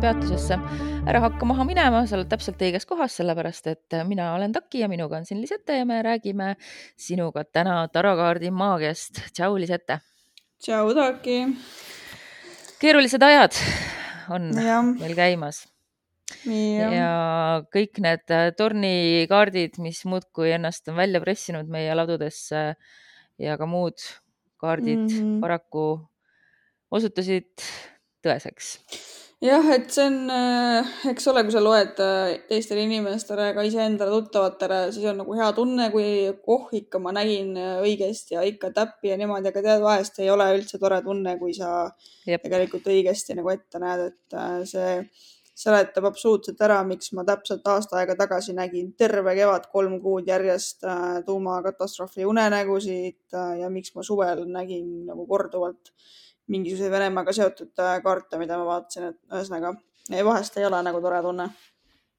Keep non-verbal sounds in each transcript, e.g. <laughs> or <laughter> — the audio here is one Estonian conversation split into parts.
kosmosepeatusesse. ära hakka maha minema, sa oled täpselt õiges kohas, sellepärast et mina olen Taki ja minuga on siin Lisette ja me räägime sinuga täna tarokaardi maagiast. tšau, Lisette. tšau, Taki. keerulised ajad on ja. meil käimas. ja, ja kõik need tornikaardid, mis muudkui ennast on välja pressinud meie ladudesse ja ka muud kaardid mm -hmm. paraku osutusid tõeseks. Jah, et see on, äh, eks ole, kui sa loed äh, teistele inimestele, ka iseendale tuttavatele, siis on nagu hea tunne, kui oh, ikka ma nägin äh, õigesti ja ikka täppi ja niimoodi, aga tead, vahest ei ole üldse tore tunne, kui sa Jep. tegelikult õigesti nagu ette näed, et see seletab absoluutselt ära, miks ma täpselt aasta aega tagasi nägin terve kevad kolm kuud järjest tuumakatastroofi unenägusid ja miks ma suvel nägin nagu korduvalt mingisuguseid Venemaaga seotud äh, kaarte, mida ma vaatasin, et ühesõnaga vahest ei ole nagu tore tunne.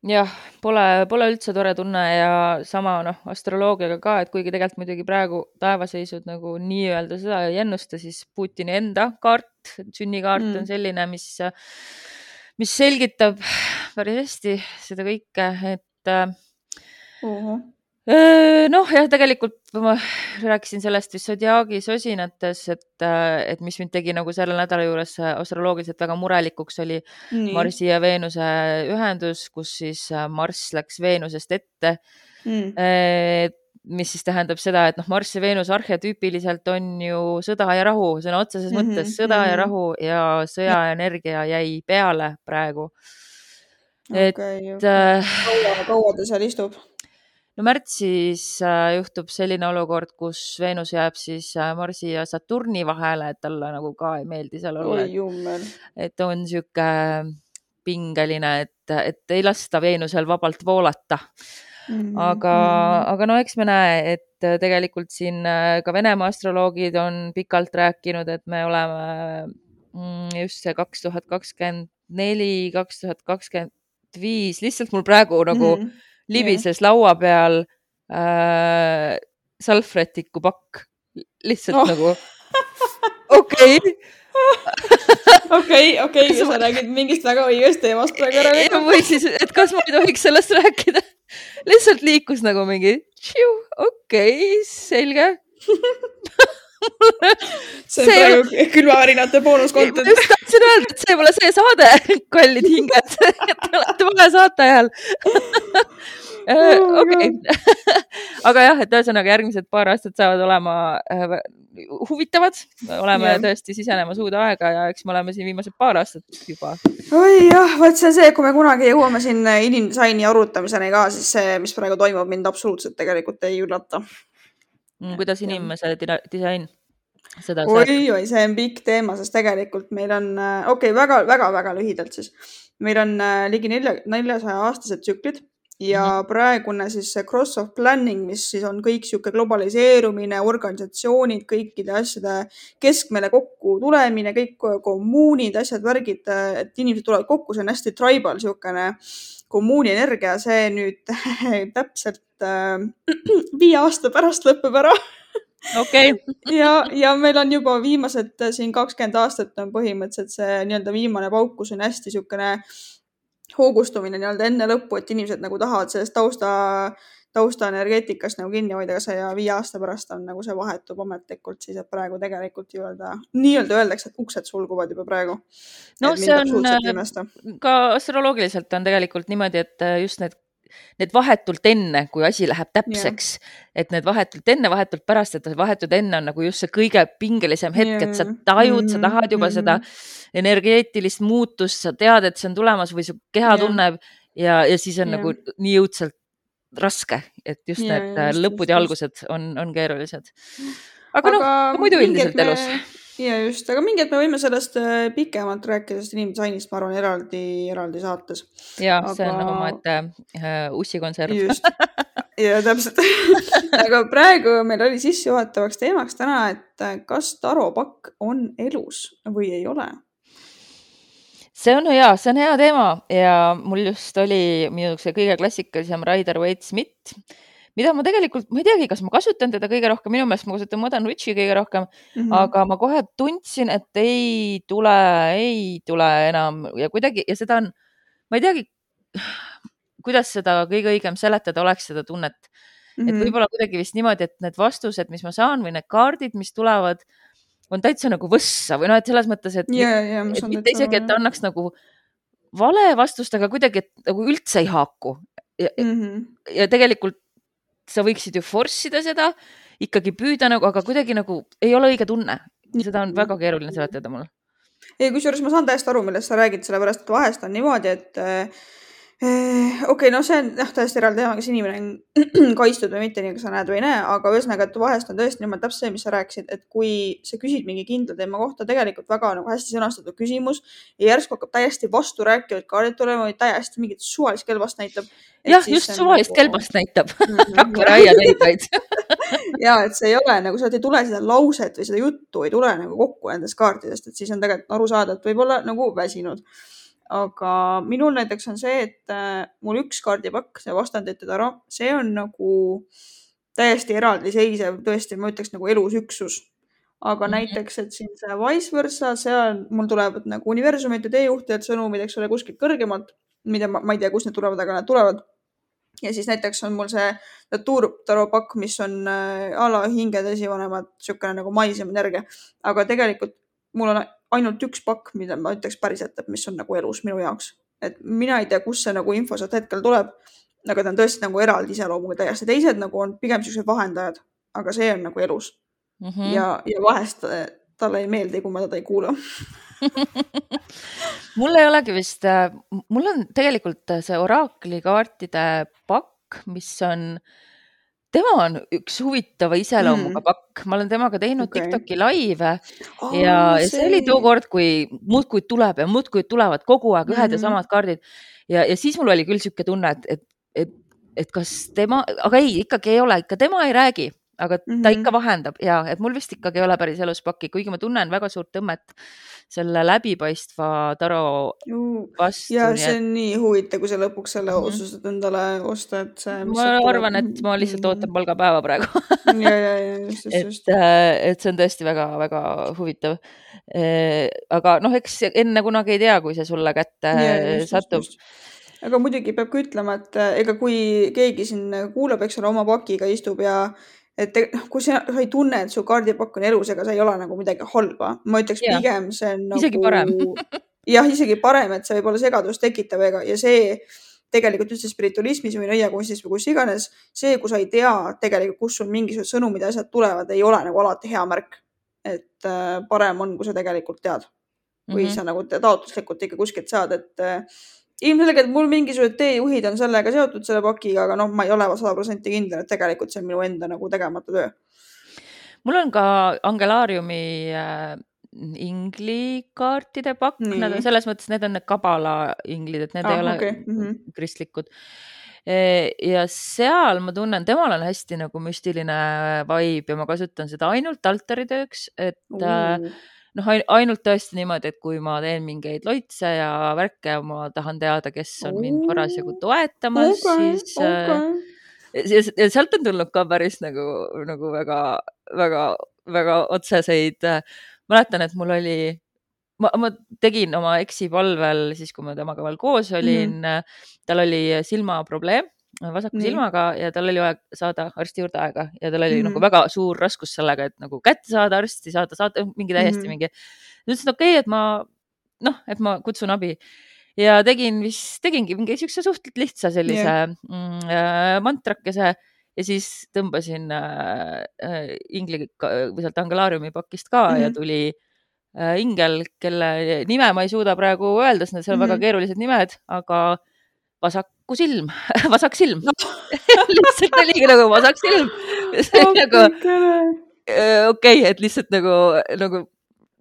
jah, pole, pole üldse tore tunne ja sama noh, astroloogiaga ka, et kuigi tegelikult muidugi praegu taevaseisud nagu nii-öelda seda ei ennusta, siis Putini enda kaart, sünnikaart mm. on selline, mis, mis selgitab päris hästi seda kõike, et uh -huh noh, jah, tegelikult ma rääkisin sellest vist Zodiaagi sosinates, et, et mis mind tegi nagu selle nädala juures astroloogiliselt väga murelikuks, oli Nii. Marsi ja Veenuse ühendus, kus siis Marss läks Veenusest ette mm. E mis siis tähendab seda, et noh, Marss ja Veenus arhetüüpiliselt on ju sõda ja rahu, sõna otseses mm -hmm, mõttes sõda mm -hmm. ja rahu ja sõjaenergia jäi peale praegu. et okay, okay. Äh, kaua, kaua ta seal istub? No märtsis äh, juhtub selline olukord, kus Veenus jääb siis äh, Marsi ja Saturni vahele, et talle nagu ka ei meeldi seal olla. et on sihuke pingeline, et, et ei lasta Veenusel vabalt voolata mm. -hmm. aga mm, -hmm. aga no eks me näe, et tegelikult siin äh, ka Venemaa astroloogid on pikalt rääkinud, et me oleme mm, just see kaks tuhat kakskümmend neli, kaks tuhat kakskümmend viis, lihtsalt mul praegu nagu mm -hmm libises yeah. laua peal äh, salvrätiku pakk, lihtsalt oh. nagu <laughs> okei okei, okei, sa räägid mingist väga õigest teemast praegu ära. või siis, et kas ma ei tohiks sellest rääkida lihtsalt liikus nagu mingi, okei okay,, selge <laughs> <laughs> see on see... praegu külmavärinate boonus content. just tahtsin öelda, et see pole see saade, kallid hinged <laughs> <laughs> Te olete vale saateajal äh, okei, aga jah, et ühesõnaga järgmised paar aastat saavad olema äh, huvitavad, oleme ja. tõesti sisenemas uude aega ja eks me oleme siin viimased paar aastat juba. oi jah, vot see on see, kui me kunagi jõuame siin inimdisaini arutamiseni ka, siis see, mis praegu toimub, mind absoluutselt tegelikult ei üllata kuidas inimese disain seda oi, oi, see on pikk teema, sest tegelikult meil on, äh, okei okay,, väga-väga-väga lühidalt siis, meil on äh, ligi nelja, neljasaja aastased tsüklid ja mm -hmm. praegune siis see cross of planning, mis siis on kõik sihuke globaliseerumine, organisatsioonid, kõikide asjade keskmele kokku tulemine, kõik kommuunid, asjad, värgid, et inimesed tulevad kokku, see on hästi tribal siukene kommuuni energia, see nüüd <laughs> täpselt äh, <clears throat> viie aasta pärast lõpeb ära <laughs> okei ja, ja meil on juba viimased äh, siin kakskümmend aastat on põhimõtteliselt see nii-öelda viimane pauk, kus on hästi niisugune hoogustumine nii-öelda enne lõppu, et inimesed nagu tahavad sellest tausta, taustaenergeetikast nagu kinni hoida, aga see ja viie aasta pärast on nagu see vahetub ametlikult siis, et praegu tegelikult nii-öelda, nii-öelda öeldakse, et uksed sulguvad juba praegu. no see on äh, ka astroloogiliselt on tegelikult niimoodi, et äh, just need need vahetult enne, kui asi läheb täpseks, et need vahetult enne, vahetult pärast, et vahetult enne on nagu just see kõige pingelisem hetk, et sa tajud mm, -hmm. sa tahad juba mm -hmm. seda energeetilist muutust, sa tead, et see on tulemas või su keha ja. tunneb ja, ja siis on ja. nagu nii õudselt raske, et just ja, need just, lõpud just, ja algused on, on keerulised. aga, aga noh, muidu üldiselt me... ja just, aga mingi hetk me võime sellest äh, pikemalt rääkida, sest inimdisainist ma arvan eraldi, eraldi saates. ja aga... see on omaette äh, ussikonserv. just, <laughs> ja täpselt. <laughs> Aga praegu meil oli sissejuhatavaks teemaks täna, et äh, kas taropakk on elus või ei ole? See on hea, see on hea teema. Ja mul just oli minu kõige klassikalisem Raider Waite Smith, mida ma tegelikult, ma ei teagi, kas ma kasutan teda kõige rohkem, minu meelest ma kasutan Modern Witchi kõige rohkem mm, -hmm. aga ma kohe tundsin, et ei tule, ei tule enam ja kuidagi ja seda on, ma ei teagi, kuidas seda kõige õigem seletada oleks, seda tunnet mm. -hmm. et mhm. võib-olla kuidagi vist niimoodi, et need vastused, mis ma saan või need kaardid, mis tulevad, on täitsa nagu võssa või noh, et selles mõttes, et, yeah, yeah, et mitte isegi, et ta annaks nagu vale vastust, aga kuidagi, et nagu üldse ei haaku. ja mm, -hmm. ja tegelikult sa võiksid ju force ida seda, ikkagi püüda nagu, aga kuidagi nagu ei ole õige tunne. seda on väga keeruline seletada mulle. ei, kusjuures ma saan täiesti aru, millest sa räägid, sellepärast et vahest on niimoodi, et äh, okei okay,, no see on jah, täiesti eraldi teema, kas inimene on <clears throat> kaitstud või mitte, nii nagu sa näed või ei näe, aga ühesõnaga, et vahest on tõesti niimoodi täpselt see, mis sa rääkisid, et kui sa küsid mingi kindla teema kohta, tegelikult väga nagu hästi sõnastatud küsimus ja järsku hakkab täiesti vasturääkivaid kaardid tulema või täiesti mingit suvalist kelbast näitab. jah, just suvalist nagu... kelbast näitab. Rakvere aialeibaid ja et see ei ole nagu, sealt ei tule seda lauset või seda juttu ei tule nagu kokku nendest kaartidest, et siis on tegelikult aru saada, et võib-olla nagu väsinud aga minul näiteks on see, et äh, mul üks kaardipakk, see vastandite taro, see on nagu täiesti eraldiseisev, tõesti, ma ütleks nagu elus üksus. aga mm -hmm. näiteks, et siin see vice versa, seal mul tulevad nagu universumite teejuhtijad sõnumid, eks ole, kuskilt kõrgemalt, mida ma, ma ei tea, kust need tulevad, aga nad tulevad. ja siis näiteks on mul see Naturtaro pakk, mis on äh, a la hingede esivanemad, niisugune nagu maisemaenergia, aga tegelikult mul on ainult üks pakk, mida ma ütleks päriselt, et mis on nagu elus minu jaoks, et mina ei tea, kust see nagu info sealt hetkel tuleb. aga ta on tõesti nagu eraldi iseloomuga täiesti, teised nagu on pigem siuksed vahendajad, aga see on nagu elus mm. -hmm. ja, ja vahest talle ei meeldi, kui ma teda ei kuula <laughs> mul ei olegi vist, äh, mul on tegelikult see oraakli kaartide pakk, mis on äh, tema on üks huvitava iseloomuga mm. pakk, ma olen temaga teinud okay. Tiktoki laive oh, ja, ja see oli tookord, kui muudkui tuleb ja muudkui tulevad kogu aeg ühed mm ja mhm. samad kaardid ja, ja siis mul oli küll niisugune tunne, et, et, et, et kas tema, aga ei, ikkagi ei ole, ikka tema ei räägi aga ta mm -hmm. ikka vahendab ja et mul vist ikkagi ei ole päris elus pakki, kuigi ma tunnen väga suurt tõmmet selle läbipaistva taro vastu. ja see on nii huvitav, kui sa lõpuks selle mm -hmm. otsustad endale osta, et see. ma arvan, et ma lihtsalt ootan mhm. palgapäeva praegu et, äh, et see on tõesti väga-väga huvitav. Äh, aga noh, eks enne kunagi ei tea, kui see sulle kätte ja, just, satub just, just aga muidugi peab ka ütlema, et äh, ega kui keegi siin kuulab, eks ole, oma pakiga istub ja et noh, kui sa, sa ei tunne, et su kaardipakk on elus, ega see ei ole nagu midagi halba. ma ütleks ja. pigem see on nagu. isegi parem <laughs> jah, isegi parem, et see võib olla segadust tekitav ega, ja see tegelikult üldse spiritualismis või nõiakunstis või kus iganes, see, kui sa ei tea tegelikult, kust sul mingisugused sõnumid ja asjad tulevad, ei ole nagu alati hea märk. et äh, parem on, kui sa tegelikult tead või mm -hmm. sa nagu taotluslikult ikka kuskilt saad, et äh, ilmselgelt mul mingisugused teejuhid on sellega seotud, selle pakiga, aga noh, ma ei ole sada protsenti kindel, et tegelikult see on minu enda nagu tegemata töö. mul on ka Angelaariumi äh, inglikaartide pakk, nad on selles mõttes, need on need kabala inglid, et need ah, ei ole okay. mm -hmm. kristlikud e, ja seal ma tunnen, temal on hästi nagu müstiline vibe ja ma kasutan seda ainult altaritööks, et uh noh, ainult tõesti niimoodi, et kui ma teen mingeid loitse ja värke ja ma tahan teada, kes on mind parasjagu toetamas okay,, siis okay. Ja, ja sealt on tulnud ka päris nagu, nagu väga, väga, väga otseseid. mäletan, et mul oli, ma, ma tegin oma eksi palvel siis, kui ma temaga veel koos olin mm, -hmm. tal oli silmaprobleem vasaku Nii. silmaga ja tal oli vaja saada arsti juurde aega ja tal oli mm -hmm. nagu mhm. väga suur raskus sellega, et nagu kätte saada arsti, saada, saada mingi täiesti mm -hmm. mingi. ma ütlesin, okei okay,, et ma noh, et ma kutsun abi ja tegin vist, tegingi mingi siukse suhteliselt lihtsa sellise yeah. mm, äh, mantrakese ja siis tõmbasin äh, äh ingli või sealt Angelaariumi pakist ka mm -hmm. ja mhm. tuli äh, ingel, kelle nime ma ei suuda praegu öelda, sest need on mm -hmm. väga keerulised nimed, aga vasaku silm <laughs> vasak silm no. <laughs> lihtsalt oligi nagu vasak silm. <laughs> on nagu okei okay,, et lihtsalt nagu, nagu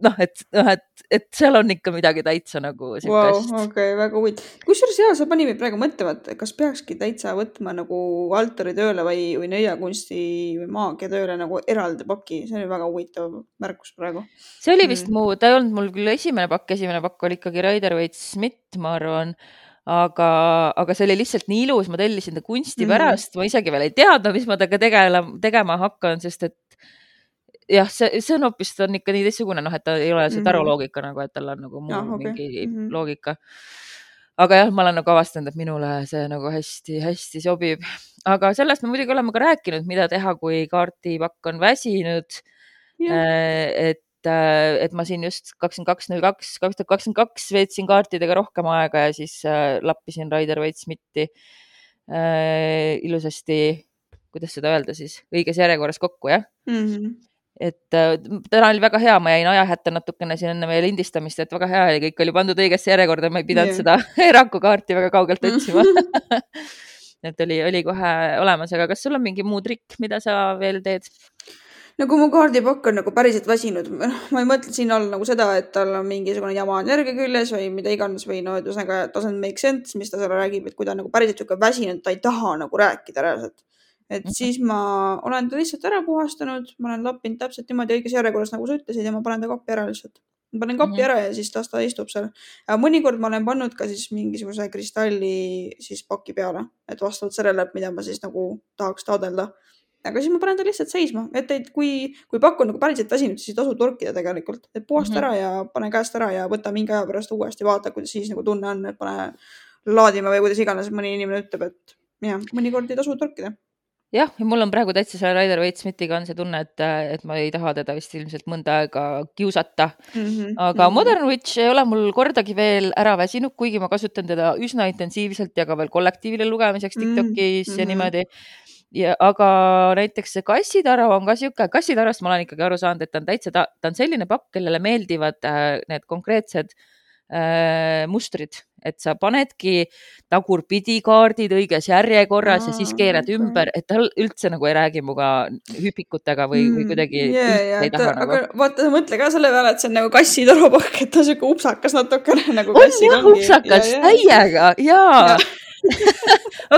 noh, et noh, et, et seal on ikka midagi täitsa nagu siukest wow,. okei okay,, väga huvitav. kusjuures ja, sa pani mind praegu mõtlema, et kas peakski täitsa võtma nagu altari tööle või, või nõiakunsti või maagia tööle nagu eraldi paki, see oli väga huvitav märkus praegu. see oli vist mm. mu, ta ei olnud mul küll esimene pakk, esimene pakk oli ikkagi Raider Waite Smith, ma arvan aga, aga see oli lihtsalt nii ilus, ma tellisin ta kunsti Mhm. pärast, ma isegi veel ei teadnud, mis ma temaga tegema, tegema hakkan, sest et jah, see, see on hoopis, ta on ikka nii teistsugune, noh, et ta ei ole see Mhm. taruloogika nagu, et tal on nagu muu Ah, okei. mingi Mhm. loogika. aga jah, ma olen nagu avastanud, et minule see nagu hästi-hästi sobib. aga sellest me muidugi oleme ka rääkinud, mida teha, kui kaardipakk on väsinud. jah, et, et ma siin just kakskümmend kaks, null kaks, kaks tuhat kakskümmend kaks veetsin kaartidega rohkem aega ja siis äh, lappisin Raider Waite-Smithi äh, ilusasti, kuidas seda öelda siis, õiges järjekorras kokku, jah Mhm. et äh, täna oli väga hea, ma jäin ajahätta natukene siin enne meie lindistamist, et väga hea oli, kõik oli pandud õigesse järjekorda, ma ei pidanud Jah. seda <laughs> Eraku kaarti väga kaugelt otsima <laughs> et oli, oli kohe olemas, aga kas sul on mingi muu trikk, mida sa veel teed? Kui mu kaardipakk on nagu päriselt väsinud, noh, ma ei mõtle siin all nagu seda, et tal on mingisugune jama energia küljes või mida iganes või no ühesõnaga doesn't make sense, mis ta seal räägib, et kui ta on nagu päriselt sihuke väsinud, ta ei taha nagu rääkida reaalselt. et Mhm. siis ma olen ta lihtsalt ära puhastanud, ma olen lappinud täpselt niimoodi õiges järjekorras, nagu sa ütlesid ja ma panen ta kappi ära lihtsalt. ma panen kappi Mhm. ära ja siis las ta istub seal. mõnikord ma olen pannud ka siis mingisuguse kristalli siis paki peale, et vastavalt sellele, et mida ma siis nagu tahaks taotleda aga siis ma panen ta lihtsalt seisma, et ei, kui, kui pakk on nagu päriselt väsinud, siis ei tasu torkida tegelikult, et puhasta Mhm. ära ja pane käest ära ja võta mingi aja pärast uuesti, vaata, kuidas siis nagu tunne on, et pane laadima või kuidas iganes mõni inimene ütleb, et jah, mõnikord ei tasu torkida. jah, ja mul on praegu täitsa selle Raider Waite-Smithiga on see tunne, et, et ma ei taha teda vist ilmselt mõnda aega kiusata mm. -hmm. aga Modern Witch ei ole mul kordagi veel ära väsinud, kuigi ma kasutan teda üsna intensiivselt ja ka veel kollektiivile lugemiseks Mm, Tiktokis mm -hmm. ja mhm. niimoodi. Ja aga näiteks see kassitarav on ka sihuke, kassitarast ma olen ikkagi aru saanud, et ta on täitsa, ta, ta on selline pakk, kellele meeldivad äh, need konkreetsed äh, mustrid, et sa panedki tagurpidi kaardid õiges järjekorras ja siis Aa, keerad okei. ümber, et ta üldse nagu ei räägi minuga hüpikutega või mm,, või kuidagi yeah, yeah, ei taha ta, nagu vaata, mõtle ka selle peale, et see on nagu kassitorupakk, et ta on siuke upsakas natukene nagu on jah upsakas Ja, ja. täiega jaa Ja.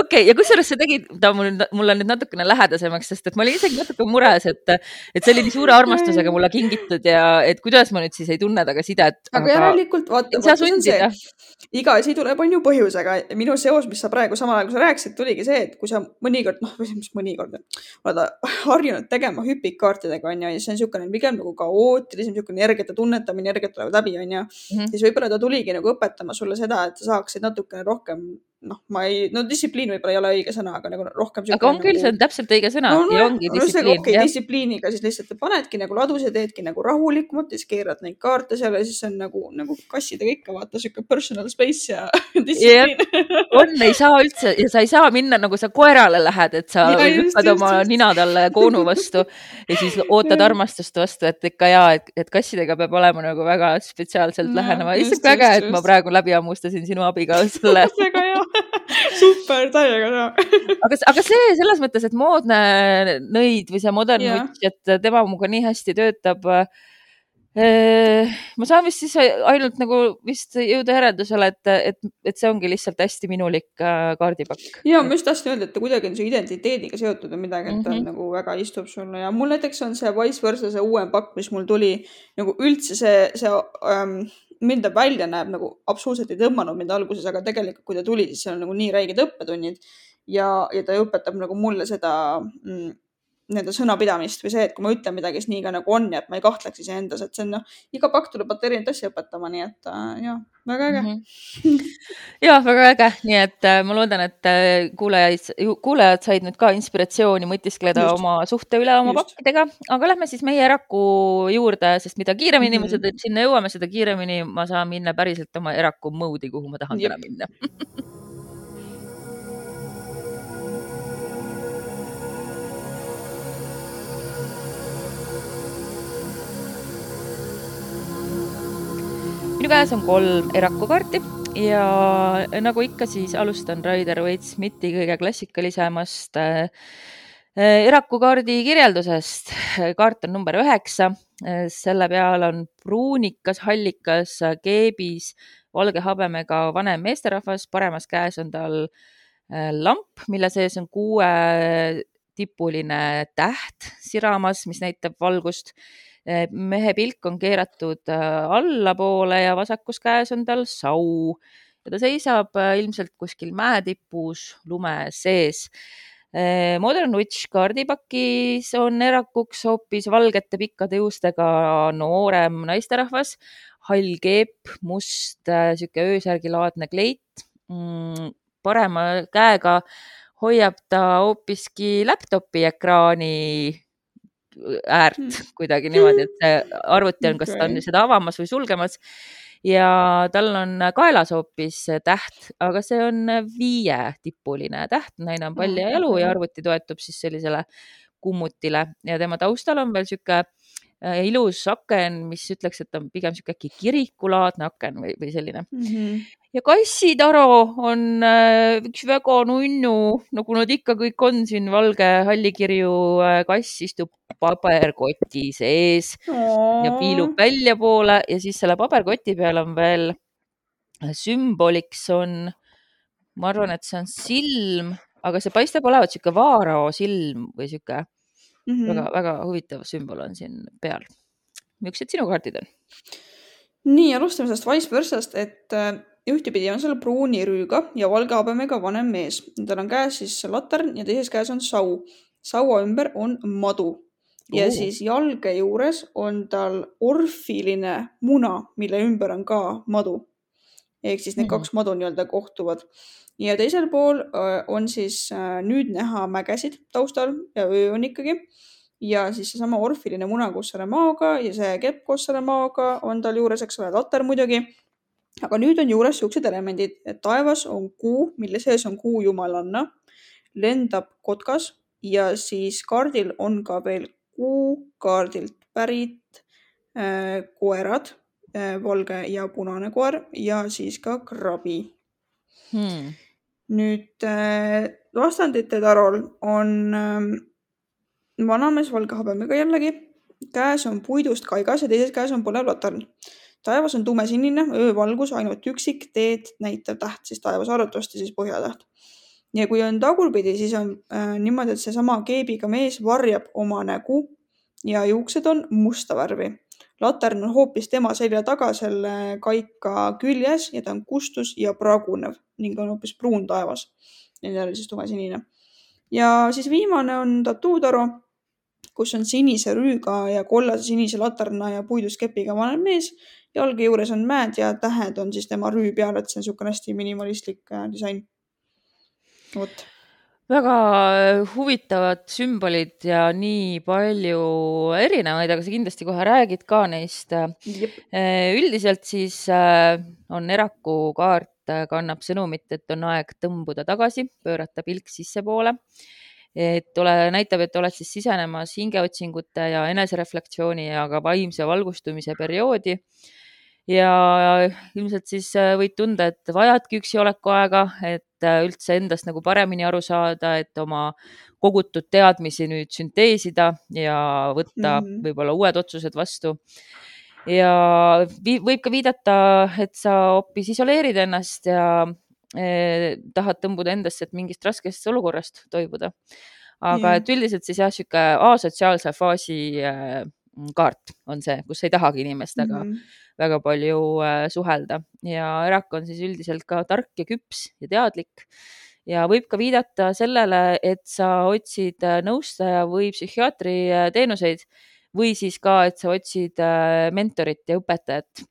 okei, ja kusjuures sa tegid ta mul, mulle nüüd natukene lähedasemaks, sest et ma olin isegi natuke mures, et, et see oli nii suure armastusega mulle kingitud ja et kuidas ma nüüd siis ei tunne temaga sidet. aga järelikult vaata, vaata see see iga asi tuleb on ju põhjusega. minu seos, mis sa praegu samal ajal, kui sa rääkisid, tuligi see, et kui sa mõnikord, noh, mis mõnikord, oled harjunud tegema hüpikkaartidega onju ja siis on niisugune pigem nagu kaootilisem, niisugune energiate tunnetamine, energiat tuleb läbi onju. Mhm. siis võib-olla ta tuligi nagu õpetama sulle seda, et sa saaksid natukene rohkem, noh, ma ei, no distsipliin võib-olla ei ole õige sõna, aga nagu rohkem. aga on küll, see on täpselt õige sõna no, no, ja ongi distsipliin okei, jah. distsipliiniga siis lihtsalt panedki nagu ladus ja teedki nagu rahulikumalt ja siis keerad neid kaarte seal ja siis on nagu, nagu kassidega ikka vaata sihuke personal space ja <laughs> distsipliin. on, ei saa üldse ja sa ei saa minna nagu sa koerale lähed, et sa Ja just, oma just. nina talle koonu vastu ja siis ootad armastust vastu, et ikka ja, et, et kassidega peab olema nagu väga spetsiaalselt No, lähenema. lihtsalt väga, just, et ma praegu läbi hammustasin sinu abiga <laughs> selle väga hea, <laughs> super, täiega hea. aga, aga see selles mõttes, et moodne nõid või see modern Jah. witch, et tema minuga nii hästi töötab. ma saan vist siis ainult nagu vist jõuda järeldusele, et, et, et see ongi lihtsalt hästi minulik äh, kaardipakk. ja ma just tahtsin öelda, et ta kuidagi on su identiteediga seotud või midagi, et ta mm. -hmm. nagu väga istub sulle ja mul näiteks on see Wise versa see uuem pakk, mis mul tuli nagu üldse see, see ähm, mind ta välja näeb nagu absoluutselt ei tõmmanud mind alguses, aga tegelikult, kui ta tuli, siis seal on nagu nii räiged õppetunnid. Ja, ja ta õpetab nagu mulle seda mm, nende sõnapidamist või see, et kui ma ütlen midagi, siis nii ka nagu on ja et ma ei kahtleks iseendas, et see on noh, iga pakk tuleb vaata erinevat asja õpetama, nii et äh, jah, väga äge mm. Mhm. ja väga äge, nii et äh, ma loodan, et äh, kuulajaid, kuulajad said nüüd ka inspiratsiooni mõtiskleda Just. oma suhte üle oma Just. pakkidega, aga lähme siis meie eraku juurde, sest mida kiiremini mm Mhm. -hmm. me seda, sinna jõuame, seda kiiremini ma saan minna päriselt oma eraku mode'i, kuhu ma tahan Jep. täna minna. <laughs> käes on kolm erakukaarti ja nagu ikka, siis alustan Raider Waite-Smithi kõige klassikalisemast äh, erakukaardi kirjeldusest. kaart on number üheksa, selle peal on pruunikas, hallikas keebis, valge habemega vanem meesterahvas, paremas käes on tal äh, lamp, mille sees on kuuetipuline täht siramas, mis näitab valgust mehe pilk on keeratud äh, allapoole ja vasakus käes on tal sau ja ta seisab äh, ilmselt kuskil mäetipus lume sees. Äh, Modern Witch kaardipakis on erakuks hoopis valgete pikkade juustega noorem naisterahvas, hall keep, must sihuke öösärgilaadne kleit. Mm, parema käega hoiab ta hoopiski laptopi ekraani äärt mm. kuidagi niimoodi, et see arvuti on, kas ta on seda avamas või sulgemas. Ja tal on kaelas hoopis täht, aga see on viietipuline täht, naine on pall ja jalu ja arvuti toetub siis sellisele kummutile. Ja tema taustal on veel sihuke ilus aken, mis ütleks, et on pigem sihuke äkki kirikulaadne aken või, või selline mm. -hmm. ja kassitaro on äh, üks väga nunnu, nagu nad ikka kõik on siin, valge hallikirju äh, kass istub paberkoti sees Aww. ja piilub väljapoole ja siis selle paberkoti peal on veel sümboliks on, ma arvan, et see on silm, aga see paistab olevat sihuke vaarao silm või sihuke mm -hmm. väga-väga huvitav sümbol on siin peal. millised sinu kaardid on? nii, alustame sellest vice versa'st, et äh, ühtepidi on seal pruuni rüüga ja valge habemega vanem mees. tal on käes siis latern ja teises käes on sau. saua ümber on madu ja uh. siis jalge juures on tal orfiline muna, mille ümber on ka madu. Ehk siis need -hmm. kaks madu nii-öelda kohtuvad. ja teisel pool äh, on siis äh, nüüd näha mägesid taustal ja öö on ikkagi. ja siis seesama orfiline muna koos selle maoga ja see kepp koos selle maoga on tal juures, eks ole, later muidugi. aga nüüd on juures siuksed elemendid, et taevas on kuu, mille sees on kuu jumalanna, lendab kotkas ja siis kaardil on ka veel kuukaardilt pärit äh, koerad valge ja punane koer ja siis ka krabi hmm.. nüüd äh, vastandite tarol on äh, vanamees valge habemega jällegi, käes on puidust kaigas ja teises käes on põlev latarn. taevas on tumesinine, öövalgus, ainult üksik teed näitav täht, siis taevas arvatavasti siis põhjatäht ja kui on tagurpidi, siis on äh, niimoodi, et seesama keebiga mees varjab oma nägu ja juuksed on musta värvi. Latern on hoopis tema selja taga selle kaika küljes ja ta on kustus ja pragunev ning on hoopis pruun taevas. jälle siis tumesinine. ja siis viimane on tatuutaro, kus on sinise rüüga ja kollase sinise laterna ja puidust kepiga vanem mees. jalge juures on mäed ja tähed on siis tema rüü peal, et see on niisugune hästi minimalistlik äh, disain vot väga äh, huvitavad sümbolid ja nii palju erinevaid, aga sa kindlasti kohe räägid ka neist. Äh, üldiselt siis äh, on Eraku kaart, kannab sõnumit, et on aeg tõmbuda tagasi, pöörata pilk sissepoole. et ole, näitab, et oled siis sisenemas hingeotsingute ja enesereflektsiooni ja ka vaimse valgustumise perioodi ja ilmselt siis äh, võid tunda, et vajadki üksi oleku aega, et äh, üldse endast nagu paremini aru saada, et oma kogutud teadmisi nüüd sünteesida ja võtta mm -hmm. võib-olla uued otsused vastu. ja võib ka viidata, et sa hoopis isoleerid ennast ja eh, tahad tõmbuda endasse, et mingist raskest olukorrast toibuda. aga yeah. et üldiselt siis jah, sihuke asotsiaalse faasi eh, kaart on see, kus ei tahagi inimestega mm -hmm väga palju äh, suhelda. Ja Erak on siis üldiselt ka tark ja küps ja teadlik. Ja võib ka viidata sellele, et sa otsid äh, nõustaja või psühhiaatri äh, teenuseid või siis ka, et sa otsid mentorit ja õpetajat.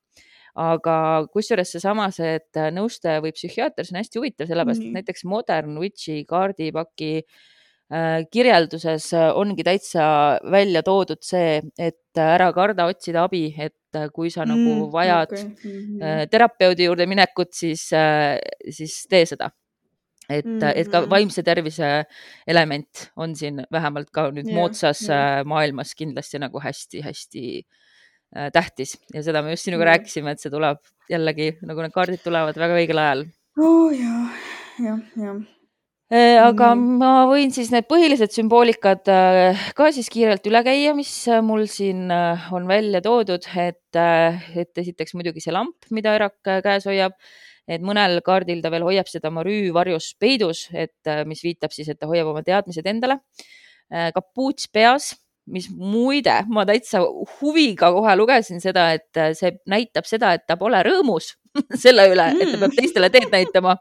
Aga kusjuures seesama, see, et nõustaja või psühhiaater, see on hästi huvitav, sellepärast mm -hmm. et näiteks Modern Witchi kaardipaki Äh, kirjelduses äh, ongi täitsa välja toodud see, et äh, ära karda otsida abi, et kui sa nagu mm, nagu vajad okay. mm -hmm. terapeudi juurde minekut, siis, siis tee seda. et mm, -hmm. et ka mm-hmm. vaimse tervise element on siin vähemalt ka nüüd yeah, moodsas yeah. maailmas kindlasti nagu hästi-hästi tähtis ja seda me just sinuga yeah. rääkisime, et see tuleb jällegi nagu need kaardid tulevad väga õigel ajal. oo oh, jah, jah, jah Äh, aga mm. ma võin siis need põhilised sümboolikad äh, ka siis kiirelt üle käia, mis äh, mul siin on välja toodud, et, et esiteks muidugi see lamp, mida Erak käes hoiab, et mõnel kaardil ta veel hoiab seda Marüü varjus peidus, et mis viitab siis, et ta hoiab oma teadmised endale. kapuuts peas, mis muide, ma täitsa huviga kohe lugesin seda, et see näitab seda, et ta pole rõõmus <laughs> selle üle, et ta peab teistele teed näitama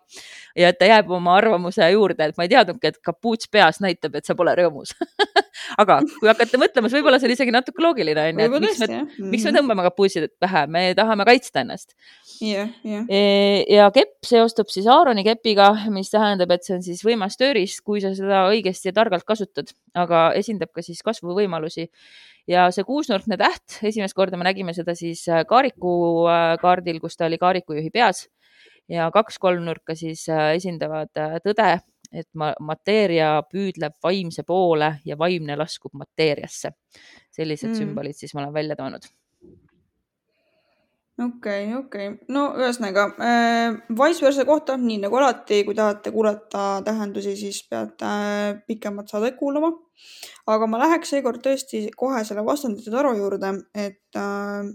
ja et ta jääb oma arvamuse juurde, et ma ei teadnudki, et kapuuts peas näitab, et sa pole rõõmus <laughs> aga kui hakata mõtlema, siis võib-olla see on isegi natuke loogiline, onju, et miks me, miks me tõmbame kapuutsid pähe, me tahame kaitsta ennast. jah, jah. ja kepp seostub siis Aaroni kepiga, mis tähendab, et see on siis võimas tööriist, kui sa seda õigesti ja targalt kasutad, aga esindab ka siis kasvuvõimalusi ja see kuusnurkne täht, esimest korda me nägime seda siis Kaariku kaardil, kus ta oli kaarikujuhi peas ja kaks kolmnurka siis äh, esindavad äh, tõde, et ma, mateeria püüdleb vaimse poole ja vaimne laskub mateeriasse. sellised mm. sümbolid siis ma olen välja toonud okei okay,, okei okay., no ühesõnaga äh, vice versa kohta, nii nagu alati, kui tahate kuulata tähendusi, siis peate äh, pikemat saadet kuulama. aga ma läheks seekord tõesti kohe selle vastandite taru juurde, et äh,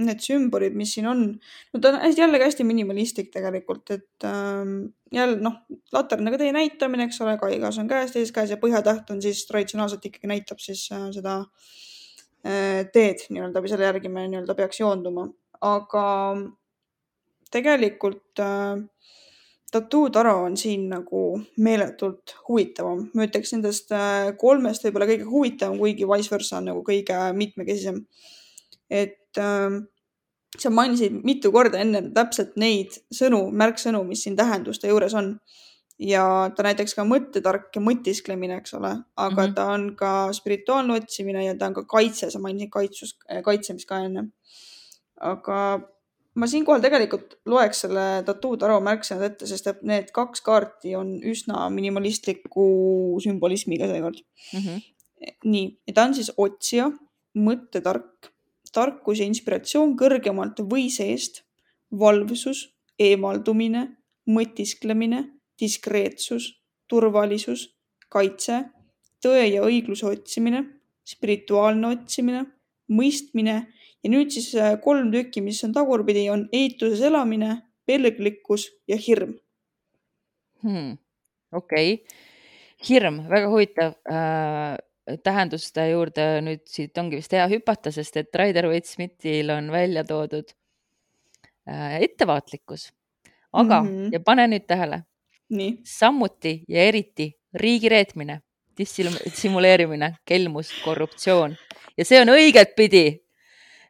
need sümbolid, mis siin on, no ta on hästi, jällegi hästi minimalistlik tegelikult, et ähm, jälle noh, laternaga tee näitamine, eks ole, kaigas on käes, teises käes ja põhjatäht on siis traditsionaalselt ikkagi näitab siis äh, seda äh, teed nii-öelda või selle järgi me nii-öelda peaks joonduma, aga tegelikult äh, tattoo taro on siin nagu meeletult huvitavam. ma ütleks nendest äh, kolmest võib-olla kõige huvitavam, kuigi vice versa on nagu kõige mitmekesisem et äh, sa mainisid mitu korda enne täpselt neid sõnu, märksõnu, mis siin tähenduste juures on. ja ta näiteks ka mõttetark ja mõtisklemine, eks ole, aga mm -hmm. ta on ka spirituaalne otsimine ja ta on ka kaitse, sa mainisid kaitsus, kaitsemist ka enne. Aga ma siinkohal tegelikult loeks selle tattoo taro märksõnad ette, sest et need kaks kaarti on üsna minimalistliku sümbolismiga seekord mm. -hmm. nii, ja ta on siis otsija, mõttetark tarkus ja inspiratsioon kõrgemalt või seest, valvsus, eemaldumine, mõtisklemine, diskreetsus, turvalisus, kaitse, tõe ja õigluse otsimine, spirituaalne otsimine, mõistmine ja nüüd siis äh, kolm tükki, mis on tagurpidi, on eituses elamine, pelglikkus ja hirm hmm.. okei okay., hirm, väga huvitav äh tähenduste juurde nüüd siit ongi vist hea hüpata, sest et Rider Waite Smithil on välja toodud äh, ettevaatlikkus. aga mm, -hmm. ja pane nüüd tähele. samuti ja eriti riigireetmine, dissimuleerimine, kelmus, korruptsioon ja see on õigetpidi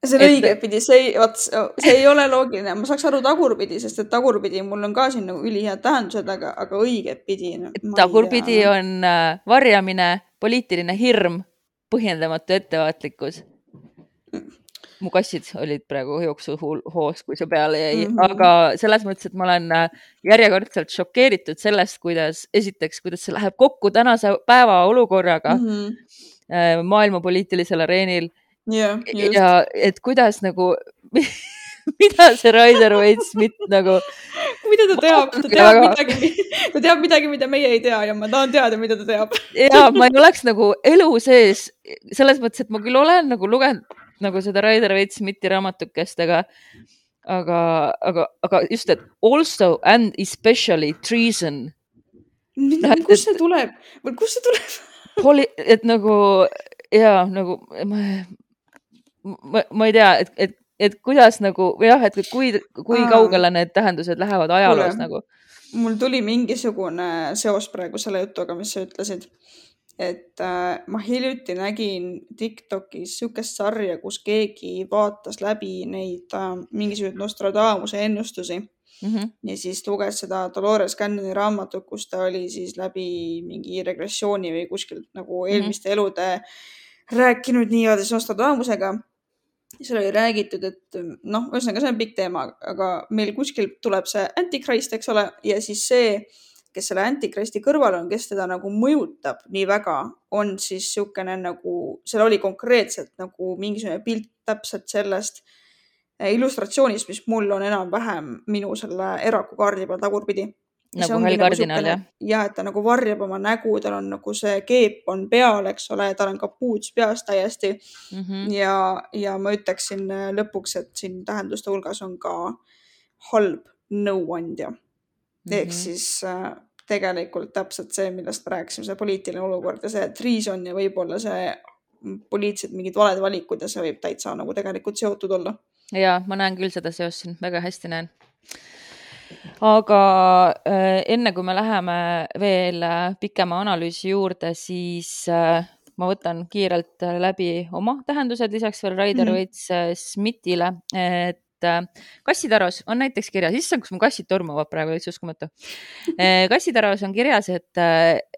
see on et... õigetpidi, see ei, vot see ei ole loogiline, ma saaks aru tagurpidi, sest et tagurpidi mul on ka siin nagu ülihead tähendused, aga, aga õigetpidi no,. tagurpidi on äh, varjamine poliitiline hirm, põhjendamatu ettevaatlikkus. mu kassid olid praegu jooksuhoos, kui see peale jäi mm, -hmm. aga selles mõttes, et ma olen äh, järjekordselt šokeeritud sellest, kuidas, esiteks, kuidas see läheb kokku tänase päeva olukorraga mm -hmm. maailma poliitilisel areenil yeah,. ja et kuidas nagu <laughs> mida see Raider Waite Smith nagu. <laughs> mida ta teab, ta teab väga... midagi, ta teab midagi, mida meie ei tea ja ma tahan teada, mida ta teab. <laughs> ja ma ei oleks nagu elu sees selles mõttes, et ma küll olen nagu lugenud nagu seda Raider Waite Smithi raamatukest, aga, aga, aga, aga just, et also and especially treason. kust see tuleb kust see tuleb? Poli-, et nagu ja nagu ma, ma, ma ei tea, et, et et kuidas nagu või jah, et kui, kui Aa. kaugele need tähendused lähevad ajaloos Kule, nagu? mul tuli mingisugune seos praegu selle jutuga, mis sa ütlesid. et äh, ma hiljuti nägin Tiktokis sihukest sarja, kus keegi vaatas läbi neid äh, mingisuguseid Nostradamuse ennustusi mm. -hmm. ja siis luges seda Dolores Cannoni raamatut, kus ta oli siis läbi mingi regressiooni või kuskilt nagu mhm. eelmiste mm -hmm. elude rääkinud nii-öelda Nostradamusega seal oli räägitud, et noh, ühesõnaga, see on pikk teema, aga meil kuskil tuleb see antikrist, eks ole, ja siis see, kes selle antikristi kõrval on, kes teda nagu mõjutab nii väga, on siis niisugune nagu, seal oli konkreetselt nagu mingisugune pilt täpselt sellest eh, illustratsioonist, mis mul on enam-vähem minu selle eraku kaardi peal tagurpidi nagu hall nagu kardinal jah? ja et ta nagu varjab oma nägu, tal on nagu see keep on peal, eks ole, tal on kapuuts peas täiesti mm. -hmm. ja, ja ma ütleksin äh, lõpuks, et siin tähenduste hulgas on ka halb nõuandja mm. -hmm. ehk siis äh, tegelikult täpselt see, millest me rääkisime, see poliitiline olukord ja see treason ja võib-olla see poliitilised mingid valed valikud ja see võib täitsa nagu tegelikult seotud olla. ja ma näen küll seda seost siin, väga hästi näen aga äh, enne kui me läheme veel äh, pikema analüüsi juurde, siis äh, ma võtan kiirelt läbi oma tähendused lisaks veel Raider mm -hmm. Veits Smithile, et kassitaros on näiteks kirjas, issand, kus mu kassid tormavad praegu, täitsa uskumatu. <laughs> kassitaros on kirjas, et,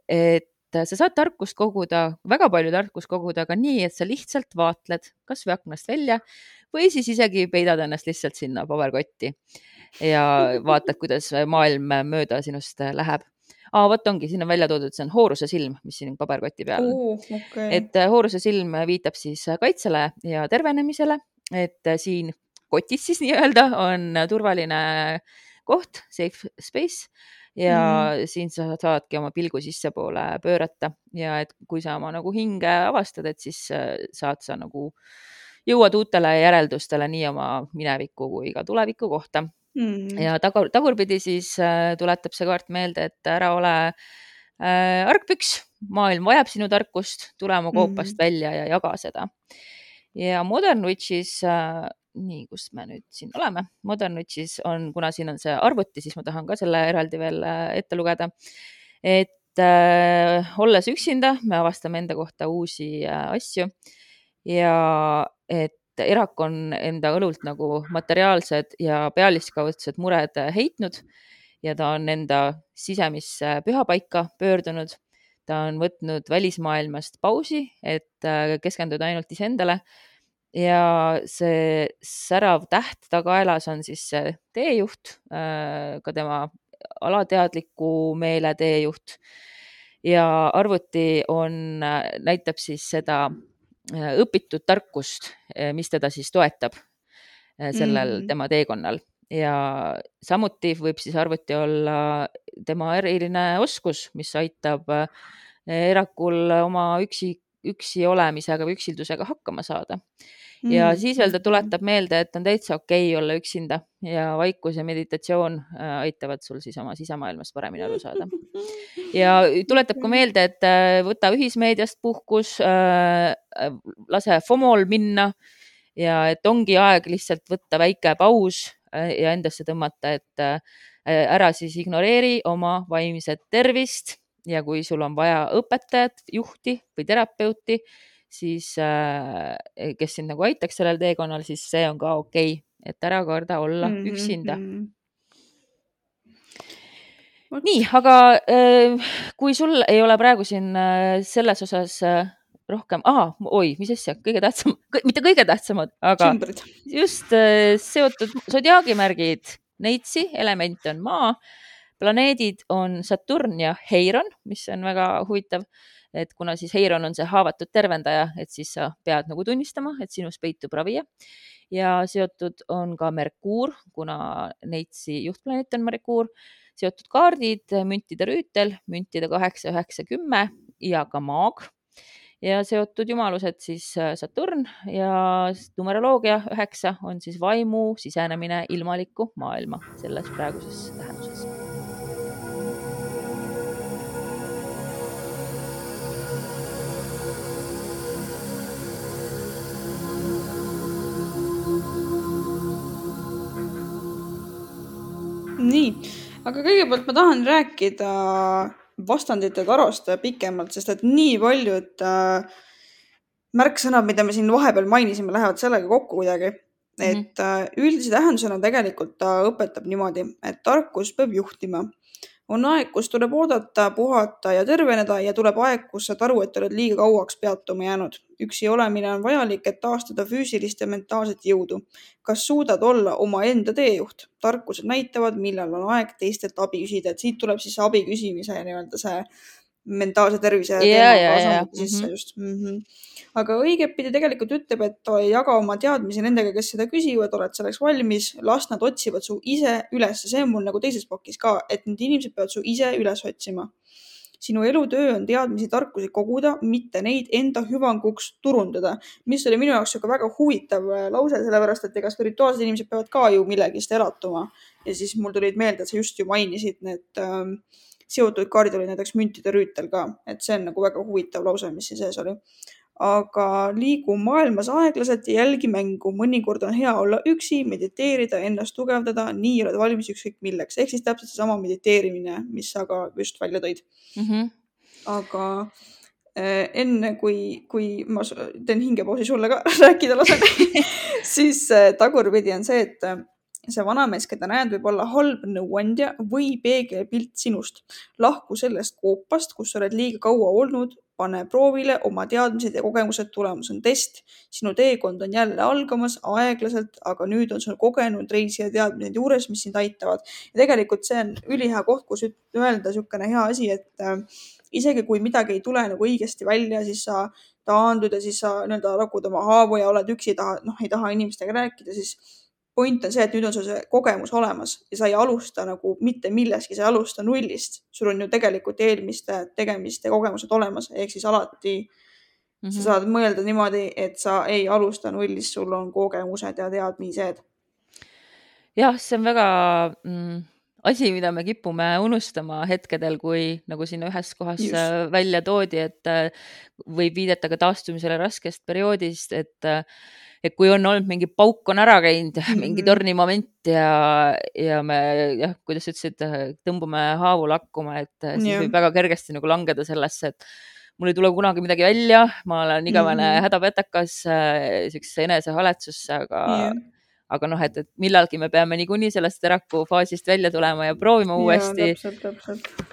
et sa saad tarkust koguda, väga palju tarkust koguda, aga nii, et sa lihtsalt vaatled kasvõi aknast välja või siis isegi peidad ennast lihtsalt sinna paberkotti ja vaatad, kuidas maailm mööda sinust läheb aa, vot ongi, siin on välja toodud, see on hooruse silm, mis siin paberkoti peal on uh,. Okay. et äh, hooruse silm viitab siis kaitsele ja tervenemisele, et äh, siin kotis siis nii-öelda on turvaline koht, safe space ja mm. siin sa saadki oma pilgu sissepoole pöörata ja et kui sa oma nagu hinge avastad, et siis äh, saad sa nagu jõuad uutele järeldustele nii oma mineviku kui ka tuleviku kohta mm.. ja tagur, tagurpidi siis äh, tuletab see kaart meelde, et ära ole äh, argpüks, maailm vajab sinu tarkust, tule oma koopast mm. välja ja jaga seda. ja Modern Witchis äh,, nii, kus me nüüd siin oleme, Modern Witchis on, kuna siin on see arvuti, siis ma tahan ka selle eraldi veel äh, ette lugeda. et äh, olles üksinda, me avastame enda kohta uusi äh, asju ja et Erak on enda õlult nagu materiaalsed ja pealiskaudsed mured heitnud ja ta on enda sisemisse pühapaika pöördunud. ta on võtnud välismaailmast pausi, et äh, keskenduda ainult iseendale. ja see särav täht tagaelas on siis see teejuht, äh, ka tema alateadliku meele teejuht ja arvuti on, äh, näitab siis seda õpitud tarkust, äh, mis teda siis toetab äh, sellel mm. tema teekonnal ja samuti võib siis arvuti olla tema eriline oskus, mis aitab erakul oma üksi, üksi olemisega või üksildusega hakkama saada ja mm. siis veel ta tuletab meelde, et on täitsa okei okay olla üksinda ja vaikus ja meditatsioon äh, aitavad sul siis oma sisemaailmast paremini aru saada. ja tuletab ka meelde, et äh, võta ühismeediast puhkus, äh, lase FOMO-l minna ja et ongi aeg lihtsalt võtta väike paus ja endasse tõmmata, et ära siis ignoreeri oma vaimset tervist ja kui sul on vaja õpetajat, juhti või terapeuti siis äh, kes sind nagu aitaks sellel teekonnal, siis see on ka okei okay,, et ära karda olla mm -hmm. üksinda mm. -hmm nii, aga äh, kui sul ei ole praegu siin äh, selles osas rohkem, oi, mis asja, kõige tähtsam, mitte kõige tähtsamad, aga Sümbrid. just seotud sodiaagimärgid, neitsi, element on maa, planeedid on Saturn ja Heiron, mis on väga huvitav et kuna siis Heiron on see haavatud tervendaja, et siis sa pead nagu tunnistama, et sinus peitub ravija. Ja seotud on ka Merkuur, kuna Neitsi juhtplaneet on Merkuur, seotud kaardid, müntide rüütel, müntide kaheksa, üheksa, kümme ja ka maag. Ja seotud jumalused siis äh, Saturn ja numeroloogia üheksa on siis vaimu sisenemine ilmalikku maailma selles praeguses tähenduses nii, aga kõigepealt ma tahan rääkida vastandite tarost pikemalt, sest et nii paljud äh, märksõnad, mida me siin vahepeal mainisime, lähevad sellega kokku kuidagi. et mm -hmm. üldise tähendusena tegelikult ta õpetab niimoodi, et tarkus peab juhtima on aeg, kus tuleb oodata, puhata ja terveneda ja tuleb aeg, kus saad aru, et oled liiga kauaks peatuma jäänud. üksi olemine on vajalik, et taastada füüsilist ja mentaalset jõudu. kas suudad olla omaenda teejuht? tarkused näitavad, millal on aeg teistelt abi küsida, et siit tuleb siis abi küsimise nii-öelda see mentaalse tervise yeah, teema yeah, yeah. sisse mm -hmm. just mm. -hmm. aga õigetpidi tegelikult ütleb, et jaga oma teadmisi nendega, kes seda küsivad, oled selleks valmis, las nad otsivad su ise üles, see on mul nagu teises plokis ka, et need inimesed peavad su ise üles otsima. sinu elutöö on teadmisi, tarkusi koguda, mitte neid enda hüvanguks turundada, mis oli minu jaoks sihuke väga huvitav äh, lause, sellepärast et ega spirituaalsed inimesed peavad ka ju millegist elatuma ja siis mul tulid meelde, et sa just ju mainisid need äh, seotud kaardid olid näiteks müntide rüütel ka, et see on nagu väga huvitav lause, mis siin sees oli. aga liigu maailmas aeglaselt ja jälgi mängu. mõnikord on hea olla üksi, mediteerida, ennast tugevdada, nii oled valmis ükskõik milleks. ehk siis täpselt seesama mediteerimine, mis sa ka just välja tõid mm. -hmm. aga äh, enne kui, kui ma teen hingepausi sulle ka <laughs> rääkida lasen <laughs> siis äh, tagurpidi on see, et äh, see vanamees, keda näed, võib olla halb nõuandja või peegelpilt sinust. lahku sellest koopast, kus oled liiga kaua olnud, pane proovile oma teadmised ja kogemused, tulemus on test. sinu teekond on jälle algamas aeglaselt, aga nüüd on sul kogenud reisija teadmised juures, mis sind aitavad. ja tegelikult see on ülihea koht, kus öelda niisugune hea asi, et äh, isegi kui midagi ei tule nagu õigesti välja, siis sa taandud ja siis sa nii-öelda rakud oma haavu ja oled üksi, taha, noh, ei taha inimestega rääkida, siis point on see, et nüüd on sul see kogemus olemas ja sa ei alusta nagu mitte millestki, sa ei alusta nullist. sul on ju tegelikult eelmiste tegemiste kogemused olemas, ehk siis alati mm -hmm. sa mhm. saad mõelda niimoodi, et sa ei alusta nullist, sul on kogemused ja teadmised. jah, see on väga mm, asi, mida me kipume unustama hetkedel, kui nagu siin ühes kohas Just. Äh, välja toodi, et äh, võib viidata ka taastumisele raskest perioodist, et äh, et kui on olnud mingi pauk on ära käinud mm, <laughs> -hmm. mingi mhm. tornimoment ja, ja me jah, kuidas sa ütlesid, tõmbume haavu lakkuma, et siis yeah. võib väga kergesti nagu langeda sellesse, et mul ei tule kunagi midagi välja, ma olen igavene mm -hmm. hädapätakas siuksesse enesehaletsusse, aga yeah aga noh, et, et millalgi me peame niikuinii sellest eraku faasist välja tulema ja proovima uuesti.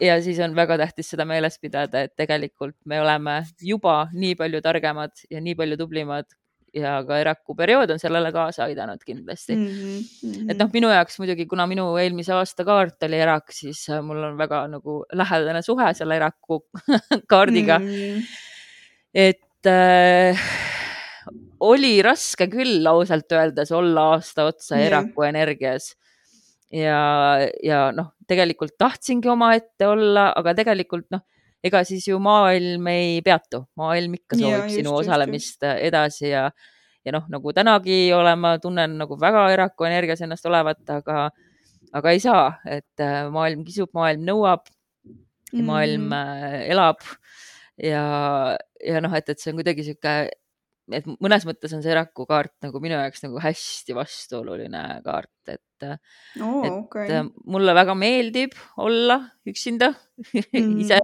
ja siis on väga tähtis seda meeles pidada, et tegelikult me oleme juba nii palju targemad ja nii palju tublimad ja ka Eraku periood on sellele kaasa aidanud kindlasti mm. -hmm. et noh, minu jaoks muidugi, kuna minu eelmise aasta kaart oli Erak, siis äh, mul on väga nagu lähedane suhe selle Eraku <laughs> kaardiga mm. -hmm. et äh, oli raske küll ausalt öeldes olla aasta otsa mm. Eraku energias ja, ja noh, tegelikult tahtsingi omaette olla, aga tegelikult noh ega siis ju maailm ei peatu, maailm ikka soovib ja, sinu just, osalemist just. Edasi ja, ja noh, nagu tänagi olen, ma tunnen nagu väga eraku energias ennast olevat, aga, aga ei saa, et äh, maailm kisub, maailm nõuab mm., maailm äh, elab ja, ja noh, et, et see on kuidagi sihuke, et mõnes mõttes on see eraku kaart nagu minu jaoks nagu hästi vastuoluline kaart, et oh,, et okay. mulle väga meeldib olla üksinda <laughs> mm. ise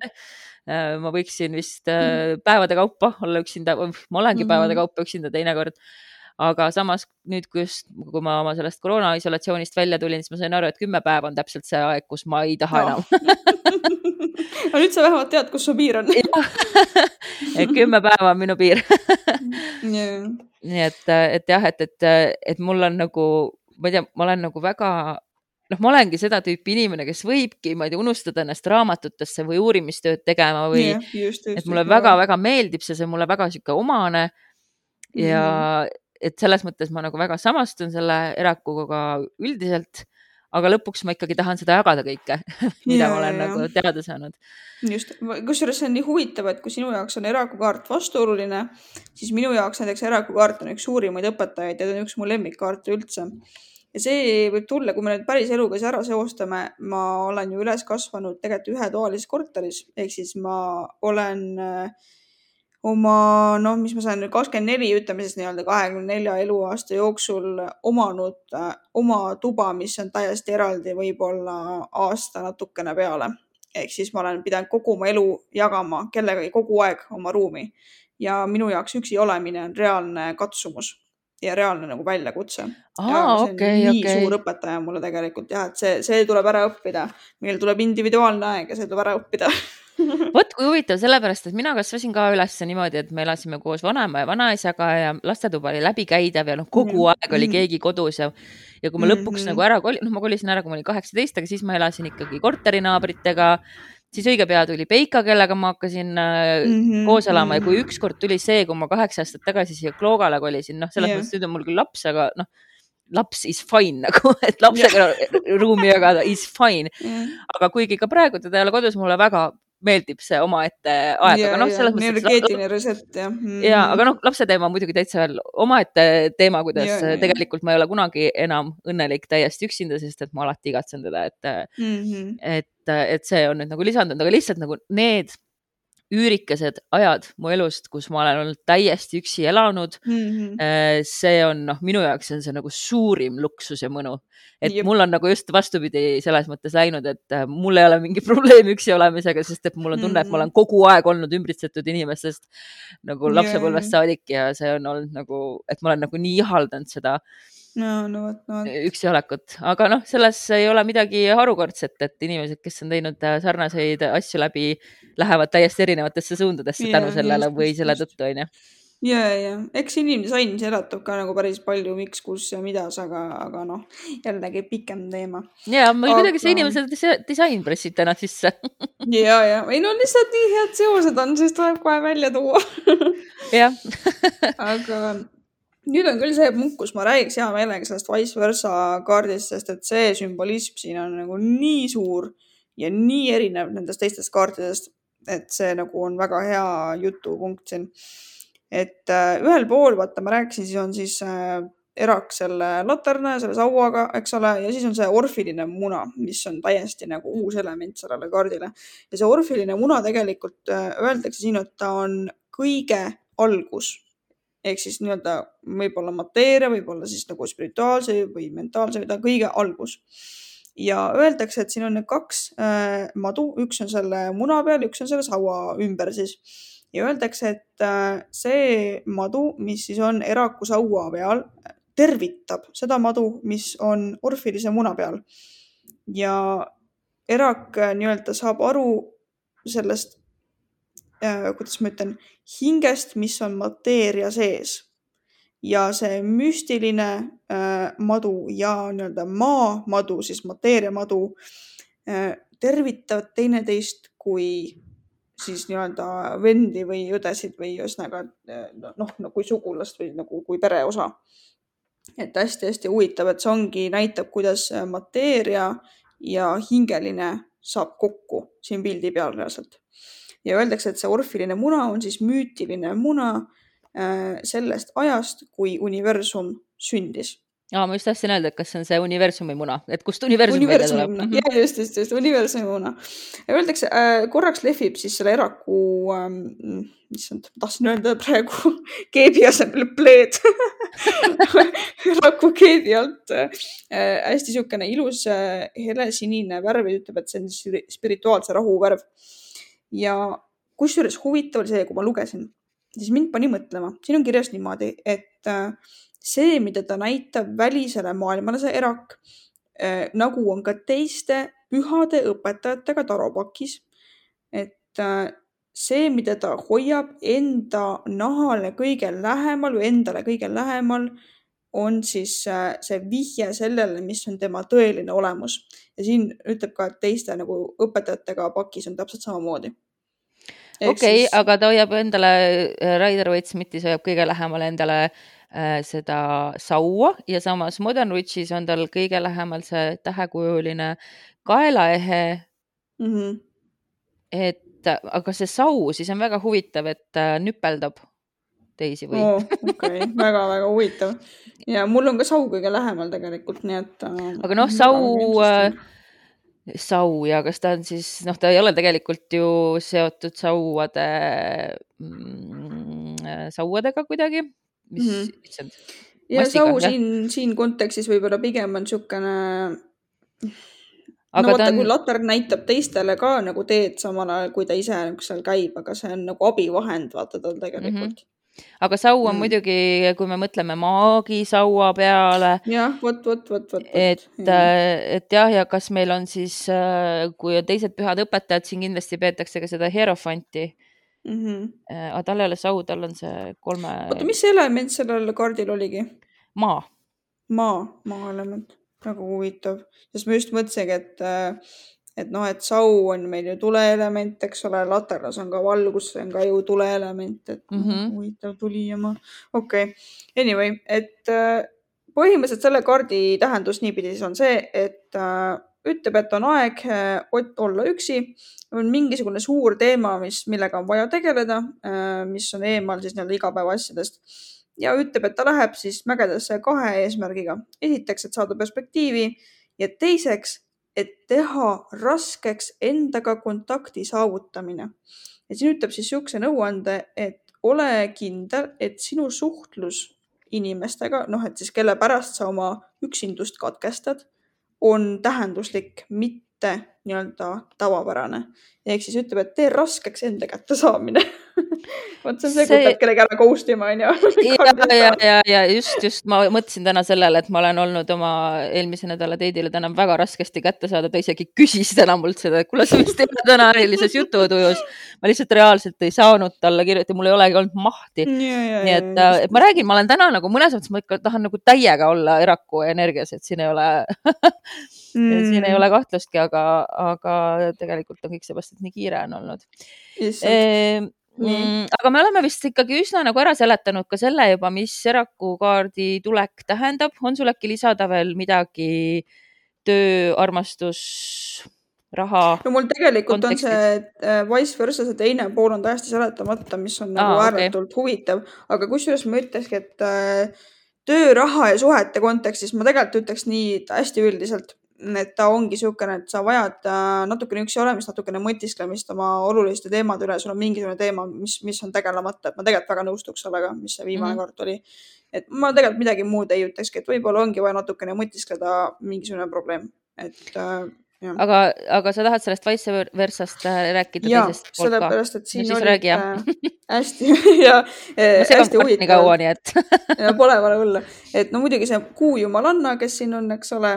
Äh, ma võiksin vist äh, päevade kaupa olla üksinda, ma olengi päevade mhm. kaupa üksinda teinekord. aga samas nüüd, kui just, kui ma oma sellest koroona isolatsioonist välja tulin, siis ma sain aru, et kümme päeva on täpselt see aeg, kus ma ei taha no. enam <laughs> aga nüüd sa vähemalt tead, kus su piir on <laughs> et kümme päeva on minu piir yeah. nii et, et jah, et, et, et mul on nagu, ma ei tea, ma olen nagu väga noh, ma olengi seda tüüpi inimene, kes võibki, ma ei tea, unustada ennast raamatutesse või uurimistööd tegema või yeah, just, just, et mulle väga-väga meeldib see, see on mulle väga sihuke omane. Ja mm et selles mõttes ma nagu väga samastun selle erakuga üldiselt, aga lõpuks ma ikkagi tahan seda jagada kõike <laughs> mida yeah, ma olen yeah. nagu teada saanud. just, kusjuures see on nii huvitav, et kui sinu jaoks on erakukaart vastuoluline, siis minu jaoks näiteks erakukaart on üks suurimaid õpetajaid ja ta on üks mu lemmikkaarte üldse ja see võib tulla, kui me nüüd päris eluga ära seostame, ma olen ju üles kasvanud tegelikult ühetoalises korteris, ehk siis ma olen äh, oma, noh, mis ma sain kakskümmend neli, ütleme siis nii-öelda kahekümne nelja eluaasta jooksul omanud äh, oma tuba, mis on täiesti eraldi, võib-olla aasta natukene peale. ehk siis ma olen pidanud kogu oma elu jagama kellegagi kogu aeg oma ruumi ja minu jaoks üksi olemine on reaalne katsumus ja reaalne nagu väljakutse. okei. nii suur õpetaja mulle tegelikult jah, et see, see tuleb ära õppida. meil tuleb individuaalne aeg ja see tuleb ära õppida <laughs> <laughs> vot kui huvitav, sellepärast et mina kasvasin ka üles niimoodi, et me elasime koos vanema ja vanaisaga ja lastetuba oli läbikäidav ja noh, kogu -hmm. aeg oli mhm. keegi kodus ja ja kui ma lõpuks mm -hmm. nagu ära kolin, noh, ma kolisin ära, kui ma olin kaheksateist, aga siis ma elasin ikkagi korterinaabritega siis õige pea tuli Peika, kellega ma hakkasin mm -hmm, koos elama ja kui mhm. ükskord tuli see, kui ma kaheksa aastat tagasi siia Kloogale kolisin, noh, selles yeah. mõttes nüüd on mul küll laps, aga noh, laps is fine <laughs> nagu, et lapsega yeah. ruumi jagada is fine yeah.. aga kuigi ka praegu teda ei ole kodus, mulle väga meeldib see omaette aeg, aga noh, selles mõttes. energeetiline reset jah mm. ja, aga noh, lapse teema on muidugi täitsa veel omaette teema, kuidas ja, tegelikult ja. ma ei ole kunagi enam õnnelik täiesti üksinda, sest et ma alati igatsen teda, et mm, -hmm. et, et see on nüüd nagu lisandunud, aga lihtsalt nagu need üürikesed ajad mu elust, kus ma olen olnud täiesti üksi elanud mm. -hmm. see on noh, minu jaoks on see nagu suurim luksus ja mõnu. et Jep. mul on nagu just vastupidi selles mõttes läinud, et äh, mul ei ole mingi <laughs> probleem üksi olemisega, sest et mul on tunne, et ma olen kogu aeg olnud ümbritsetud inimestest nagu lapsepõlvest saadik ja see on olnud nagu, et ma olen nagu nii ihaldanud seda no, no no vot. üksi olekut, aga noh, selles ei ole midagi harukordset, et inimesed, kes on teinud äh, sarnaseid asju läbi, lähevad täiesti erinevatesse suundadesse Jaa, tänu sellele just, või selle tõttu onju. ja, ja eks inimdisain seletab ka nagu päris palju, miks, kus ja midas, aga, aga noh, jällegi pikem teema. ja ma Aga- kuidagi see inimese disa- disain pressib täna <laughs> sisse. Ja, ja ei no lihtsalt nii head seosed on, siis tuleb kohe välja tuua. Jah, <laughs> aga nüüd on küll see punkt, kus ma räägiks hea meelega sellest vice versa kaardist, sest et see sümbolism siin on nagu nii suur ja nii erinev nendest teistest kaartidest, et see nagu on väga hea jutupunkt siin. et äh, ühel pool, vaata, ma rääkisin, siis on siis äh, erak selle laterna ja selle sauaga, eks ole, ja siis on see orfiline muna, mis on täiesti nagu uus element sellele kaardile. ja see orfiline muna tegelikult äh, öeldakse siin, et ta on kõige algus ehk siis nii-öelda võib-olla mateeria, võib-olla siis nagu spirituaalse või mentaalse, ta on kõige algus. ja öeldakse, et siin on need kaks äh, madu, üks on selle muna peal, üks on selle saua ümber siis. ja öeldakse, et äh, see madu, mis siis on eraku saua peal, tervitab seda madu, mis on orfilise muna peal. ja erak äh, nii-öelda saab aru sellest kuidas ma ütlen, hingest, mis on mateeria sees. ja see müstiline äh, madu ja nii-öelda maamadu, siis mateeria madu äh, tervitavad teineteist kui siis nii-öelda vendi või õdesid või ühesõnaga äh, noh, no kui sugulast või nagu kui pereosa. et hästi-hästi huvitav, et see ongi, näitab, kuidas äh, mateeria ja hingeline saab kokku siin pildi peal reaalselt ja öeldakse, et see orfiline muna on siis müütiline muna äh, sellest ajast, kui universum sündis. aa, ma just tahtsin öelda, et kas see on see universumi muna, et kust universum välja tuleb. muna Mhm. ja just, just, just universumi muna. Öeldakse äh,, korraks lehvib siis selle eraku ähm,, issand, ma tahtsin öelda praegu <laughs> keebi asemel pleed <laughs> eraku keebi alt äh, hästi niisugune ilus äh, helesinine värv ja ütleb, et see on spirituaalse rahu värv ja kusjuures huvitav oli see, kui ma lugesin, siis mind pani mõtlema, siin on kirjas niimoodi, et äh, see, mida ta näitab välisele maailmale, see erak, nagu on ka teiste pühade õpetajatega taropakis. et äh, see, mida ta hoiab enda nahale kõige lähemal või endale kõige lähemal, on siis äh, see vihje sellele, mis on tema tõeline olemus. ja siin ütleb ka, et teiste nagu õpetajatega pakis on täpselt samamoodi. okei okay, siis..., aga ta hoiab endale, Raider Waite Smithis hoiab kõige lähemale endale äh, seda saua ja samas Modern Witchis on tal kõige lähemal see tähekujuline kaelaehe mm. -hmm. et aga see sau siis on väga huvitav, et ta nüpeldab teisi või oo, okei, väga-väga huvitav ja mul on ka sau kõige lähemal tegelikult, nii et. aga noh, sau, sau ja kas ta on siis, noh, ta ei ole tegelikult ju seotud sauade mm,, sauadega kuidagi, mis mm, Mhm. -hmm. issand, ja sau jah. siin, siin kontekstis võib-olla pigem on niisugune. no aga vaata ta on..., kui on, latern näitab teistele ka nagu teed samal ajal, kui ta ise seal käib, aga see on nagu abivahend, vaata tal tegelikult mm. -hmm. Aga sau on Mm. muidugi, kui me mõtleme maagisaua peale, jah, vot, vot, vot, vot. et, et jah, ja kas meil on siis, kui on teised pühad õpetajad, siin kindlasti peetakse ka seda hierofanti, mm. -hmm. aga tal ei ole sau, tal on see kolme oota, mis element sellel kaardil oligi? maa maa, maa-element, väga huvitav, sest ma just mõtlesingi, et, et noh, et sau on meil ju tuleelement, eks ole, laternas on ka valgus, see on ka ju tuleelement, et mm. -hmm. huvitav tuli ja ma, okei okay.. Anyway, et äh, põhimõtteliselt selle kaardi tähendus niipidi siis on see, et äh, ütleb, et on aeg äh, olla üksi, on mingisugune suur teema, mis, millega on vaja tegeleda, mis on eemal siis nii-öelda igapäevaasjadest ja ütleb, et ta läheb siis mägedesse kahe eesmärgiga. esiteks, et saada perspektiivi ja teiseks, et teha raskeks endaga kontakti saavutamine. ja siin ütleb siis niisuguse nõuande, et ole kindel, et sinu suhtlus inimestega, noh, et siis kelle pärast sa oma üksindust katkestad, on tähenduslik, mitte nii-öelda tavapärane. ehk siis ütleb, et tee raskeks enda kättesaamine <laughs> <laughs> vot see on see, see..., kui pead kellegi ära ghost ima, onju. <laughs> ja, ja, ja, ja just, just ma mõtlesin täna sellele, et ma olen olnud oma eelmise nädala date'ile täna väga raskesti kätte saada, ta isegi küsis täna mult seda, et kuule, sa vist ei ole täna erilises jututujus. ma lihtsalt reaalselt ei saanud talle kirjutada, mul ei olegi olnud mahti. nii et, äh, et ma räägin, ma olen täna nagu mõnes mõttes, ma ikka tahan nagu täiega olla eraku energias, et siin ei ole <laughs> mm. siin ei ole kahtlustki, aga, aga tegelikult on kõik seepärast, et nii kiire on olnud. Mm, aga me oleme vist ikkagi üsna nagu ära seletanud ka selle juba, mis Eraku kaardi tulek tähendab. on sul äkki lisada veel midagi töö, armastus, raha? no mul tegelikult kontekstis? on see äh, vice versa, see teine pool on täiesti seletamata, mis on nagu Aa, ääretult okay. huvitav, aga kusjuures ma ütlekski, et äh, töö, raha ja suhete kontekstis ma tegelikult ütleks nii hästi üldiselt, et ta ongi niisugune, et sa vajad äh, natukene üksi olemist, natukene mõtisklemist oma oluliste teemade üle, sul on mingisugune teema, mis, mis on tegelemata, et ma tegelikult väga nõustuks sellega, mis see viimane mm -hmm. kord oli. et ma tegelikult midagi muud ei ütlekski, et võib-olla ongi vaja natukene mõtiskleda mingisugune probleem, et äh, Ja. aga, aga sa tahad sellest vice versast äh, rääkida ja, teisest poolt ka? sellepärast, et siin no, olid äh, <laughs> hästi <laughs> ja äh, hästi huvitav. kaua, nii et <laughs> ja pole, pole hullu, et no muidugi see kuujumalanna, kes siin on, eks ole,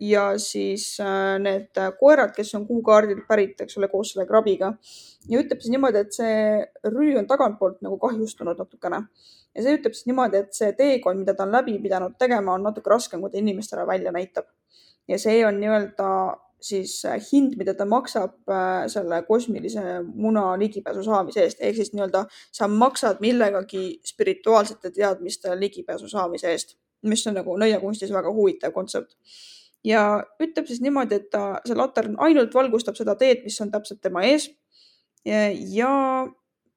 ja siis äh, need koerad, kes on kuukaardilt pärit, eks ole, koos selle krabiga. Ja ütleb siis niimoodi, et see rüü on tagantpoolt nagu kahjustunud natukene. Ja see ütleb siis niimoodi, et see teekond, mida ta on läbi pidanud tegema, on natuke raskem, kui ta inimestele välja näitab. ja see on nii-öelda siis hind, mida ta maksab äh, selle kosmilise muna ligipääsu saamise eest, ehk siis nii-öelda sa maksad millegagi spirituaalsete teadmiste ligipääsu saamise eest mis on nagu nõiakunstis väga huvitav kontsept. ja ütleb siis niimoodi, et ta, see latern ainult valgustab seda teed, mis on täpselt tema ees. ja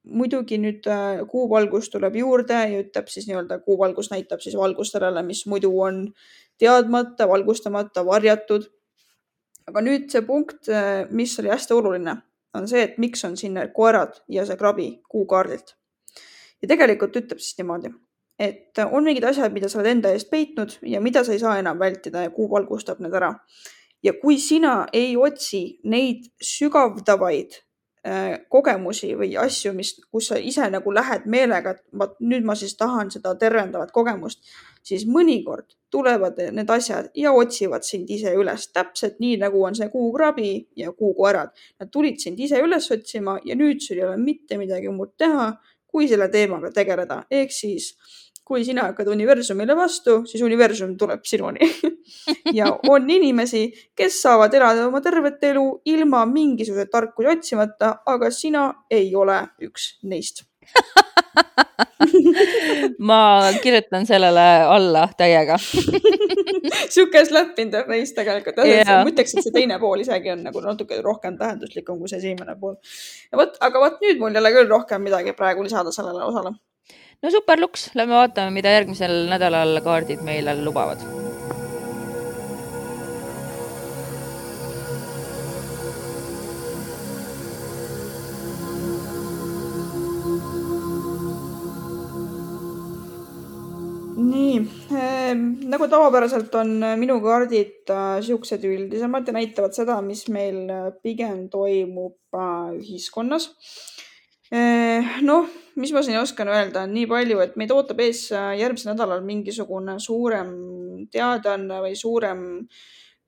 muidugi nüüd äh, kuuvalgus tuleb juurde ja ütleb siis nii-öelda, kuuvalgus näitab siis valgust sellele, mis muidu on teadmata, valgustamata, varjatud. aga nüüd see punkt, äh, mis oli hästi oluline, on see, et miks on siin koerad ja see krabi kuukaardilt. ja tegelikult ütleb siis niimoodi, et on mingid asjad, mida sa oled enda eest peitnud ja mida sa ei saa enam vältida ja kuu valgustab need ära. ja kui sina ei otsi neid sügavdavaid äh, kogemusi või asju, mis, kus sa ise nagu lähed meelega, et vot nüüd ma siis tahan seda tervendavat kogemust, siis mõnikord tulevad need asjad ja otsivad sind ise üles, täpselt nii nagu on see kuukrabi ja kuukoerad. Nad tulid sind ise üles otsima ja nüüd sul ei ole mitte midagi muud teha, kui selle teemaga tegeleda, ehk siis kui sina hakkad universumile vastu, siis universum tuleb sinuni. <laughs> Ja on inimesi, kes saavad elada oma tervet elu ilma mingisuguseid tarkusi otsimata, aga sina ei ole üks neist. <laughs> Ma kirjutan sellele alla täiega. <laughs> Sihuke slap in the face tegelikult. Yeah.. ma ütleks, et see teine pool isegi on nagu natuke rohkem tähenduslikum kui see esimene pool. vot, aga vot nüüd mul ei ole küll rohkem midagi praegu lisada sellele osale no super luks, lähme vaatame, mida järgmisel nädalal kaardid meile lubavad. nii äh,, nagu tavapäraselt on minu kaardid äh, siuksed üldisemad ja näitavad seda, mis meil äh, pigem toimub äh, ühiskonnas äh,. noh mis ma siin oskan öelda, on nii palju, et meid ootab ees äh, järgmisel nädalal mingisugune suurem teadaanne või suurem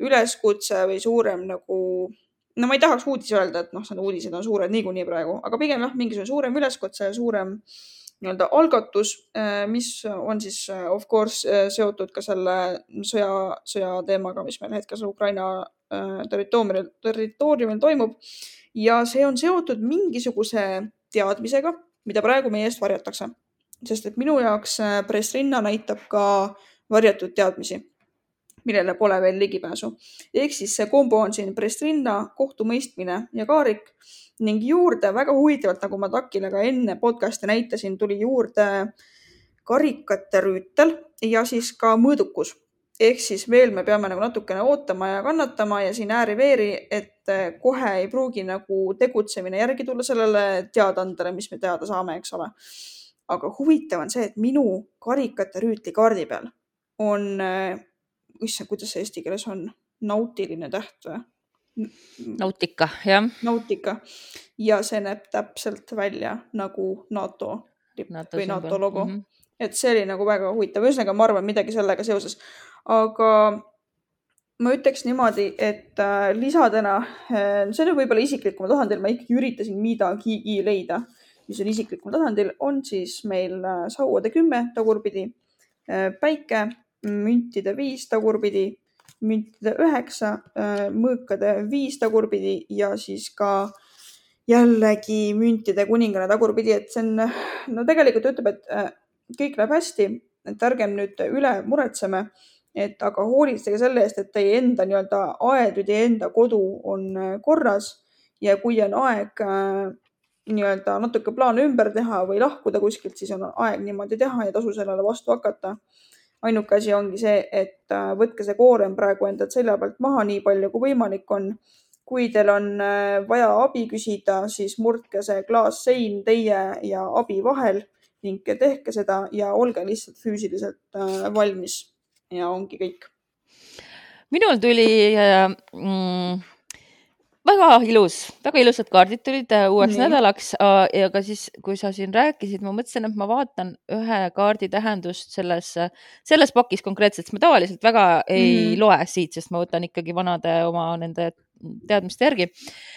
üleskutse või suurem nagu, no ma ei tahaks uudisi öelda, et noh, need uudised on suured niikuinii praegu, aga pigem jah, mingisugune suurem üleskutse ja suurem nii-öelda algatus, äh, mis on siis äh, of course seotud ka selle sõja, sõja teemaga, mis meil hetkel Ukraina territooriumil, territooriumil toimub. ja see on seotud mingisuguse teadmisega mida praegu meie eest varjatakse. sest et minu jaoks äh, pressrinna näitab ka varjatud teadmisi, millele pole veel ligipääsu. ehk siis see kombo on siin pressrinna, kohtumõistmine ja kaarik ning juurde väga huvitavalt, nagu ma Takile ka enne podcast'i näitasin, tuli juurde karikate rüütel ja siis ka mõõdukus ehk siis veel me peame nagu natukene ootama ja kannatama ja siin ääri-veeri, et äh, kohe ei pruugi nagu tegutsemine järgi tulla sellele teadaandele, mis me teada saame, eks ole. aga huvitav on see, et minu karikate rüütlikaardi peal on, issand, kuidas see eesti keeles on, nautiline täht või? nautika, jah. nautika ja see näeb täpselt välja nagu NATO lipp NATO või NATO logo mm. -hmm. Et see oli nagu väga huvitav, ühesõnaga ma arvan midagi sellega seoses, aga ma ütleks niimoodi, et äh, lisadena äh,, see on võib-olla isiklikumal tasandil, ma ikkagi üritasin midagigi leida, mis on isiklikul tasandil, on siis meil äh, sauade kümme tagurpidi päike, müntide viis tagurpidi müntide üheksa, mõõkade viis tagurpidi ja siis ka jällegi müntide kuningane tagurpidi, et see on, no tegelikult ütleb, et kõik läheb hästi, et ärgem nüüd üle muretseme, et aga hoolitsege selle eest, et teie enda nii-öelda aed või teie enda kodu on äh, korras ja kui on aeg nii-öelda natuke plaane ümber teha või lahkuda kuskilt, siis on aeg niimoodi teha ja tasu sellele vastu hakata ainuke asi ongi see, et äh, võtke see koorem praegu endalt selja pealt maha nii palju, kui võimalik on. kui teil on äh, vaja abi küsida, siis murdke see klaassein teie ja abi vahel ning tehke seda ja olge lihtsalt füüsiliselt äh, valmis ja ongi kõik. minul tuli mm, väga ilus, väga ilusad kaardid tulid äh, uueks Nii. nädalaks ja ka siis, kui sa siin rääkisid, ma mõtlesin, et ma vaatan ühe kaardi tähendust selles, selles pakis konkreetselt, sest ma tavaliselt väga ei mm. loe siit, sest ma võtan ikkagi vanade oma nende teadmiste järgi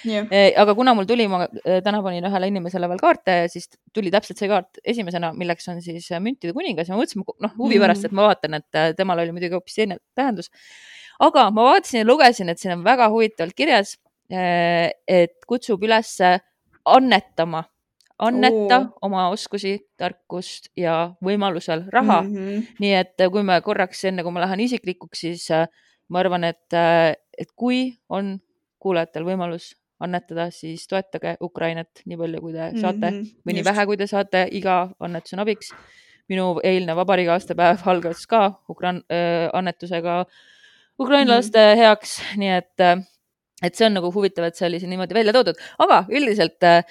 yeah.. aga kuna mul tuli, ma äh, täna panin ühele inimesele veel kaarte, siis tuli täpselt see kaart esimesena, milleks on siis müntide kuningas ja ma mõtlesin, noh, huvi pärast, et ma vaatan, et äh, temal oli muidugi hoopis teine tähendus. aga ma vaatasin ja lugesin, et siin on väga huvitavalt kirjas et kutsub üles annetama, anneta Oo. oma oskusi, tarkust ja võimalusel raha mm. -hmm. nii et kui me korraks, enne kui ma lähen isiklikuks, siis ma arvan, et, et kui on kuulajatel võimalus annetada, siis toetage Ukrainat nii palju, kui te saate mm -hmm, või nii vähe, kui te saate, iga annetus on abiks. minu eilne vabariigi aastapäev algas ka Ukra- äh, annetusega ukrainlaste mm -hmm. heaks, nii et et see on nagu huvitav, et see oli siin niimoodi välja toodud, aga üldiselt äh,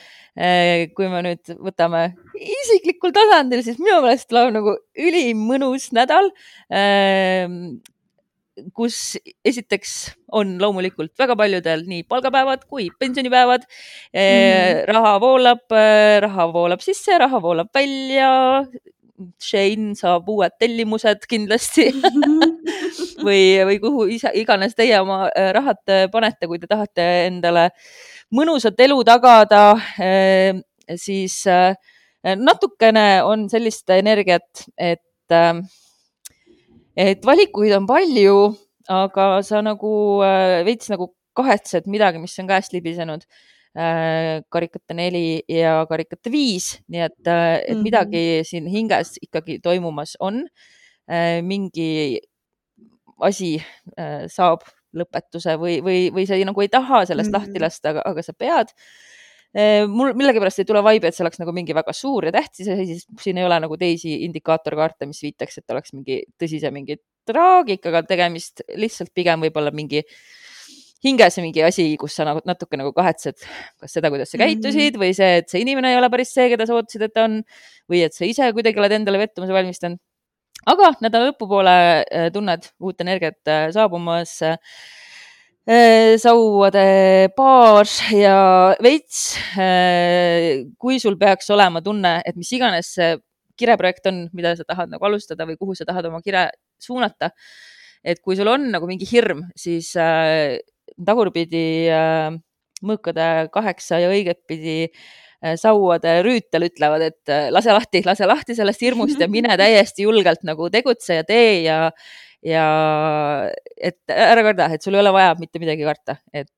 kui me nüüd võtame isiklikul tasandil, siis minu meelest tuleb nagu ülimõnus nädal äh,, kus esiteks on loomulikult väga paljudel nii palgapäevad kui pensionipäevad. Mm.. raha voolab, raha voolab sisse, raha voolab välja, Shane saab uued tellimused kindlasti. <laughs> Või, või kuhu ise, iganes teie oma äh, rahad panete, kui te tahate endale mõnusat elu tagada, siis natukene on sellist energiat, et, et valikuid on palju, aga sa nagu veits nagu kahetsed midagi, mis on käest libisenud Äh, karikate neli ja karikate viis, nii et, äh, et -hmm. midagi siin hinges ikkagi toimumas on. Äh, mingi asi saab lõpetuse või, või, või sa ei, nagu ei taha sellest mm -hmm. lahti lasta, aga sa pead mul millegipärast ei tule vibe, et see oleks nagu mingi väga suur ja tähtis asi, siis siin ei ole nagu teisi indikaatorkaarte, mis viitaks, et oleks mingi tõsise mingi traagikaga tegemist, lihtsalt pigem võib-olla mingi äh, hinges mingi asi, kus sa nagu natuke nagu kahetsed, kas seda, kuidas sa mhm. käitusid mm -hmm. või see, et see inimene ei ole päris see, keda sa ootasid, et ta on või et sa ise kuidagi oled endale pettumuse valmistanud. aga nädala lõpupoole äh, tunned uut energiat äh, saabumas äh, sauade baar ja veits. kui sul peaks olema tunne, et mis iganes see kireprojekt on, mida sa tahad nagu alustada või kuhu sa tahad oma kire suunata, et kui sul on nagu mingi hirm, siis tagurpidi äh, mõõkade kaheksa ja õigetpidi äh, sauade rüütel ütlevad, et äh, lase lahti, lase lahti sellest hirmust ja mine <laughs> täiesti julgelt nagu tegutse ja tee ja, ja et ära karda, et sul ei ole vaja mitte midagi karta, et,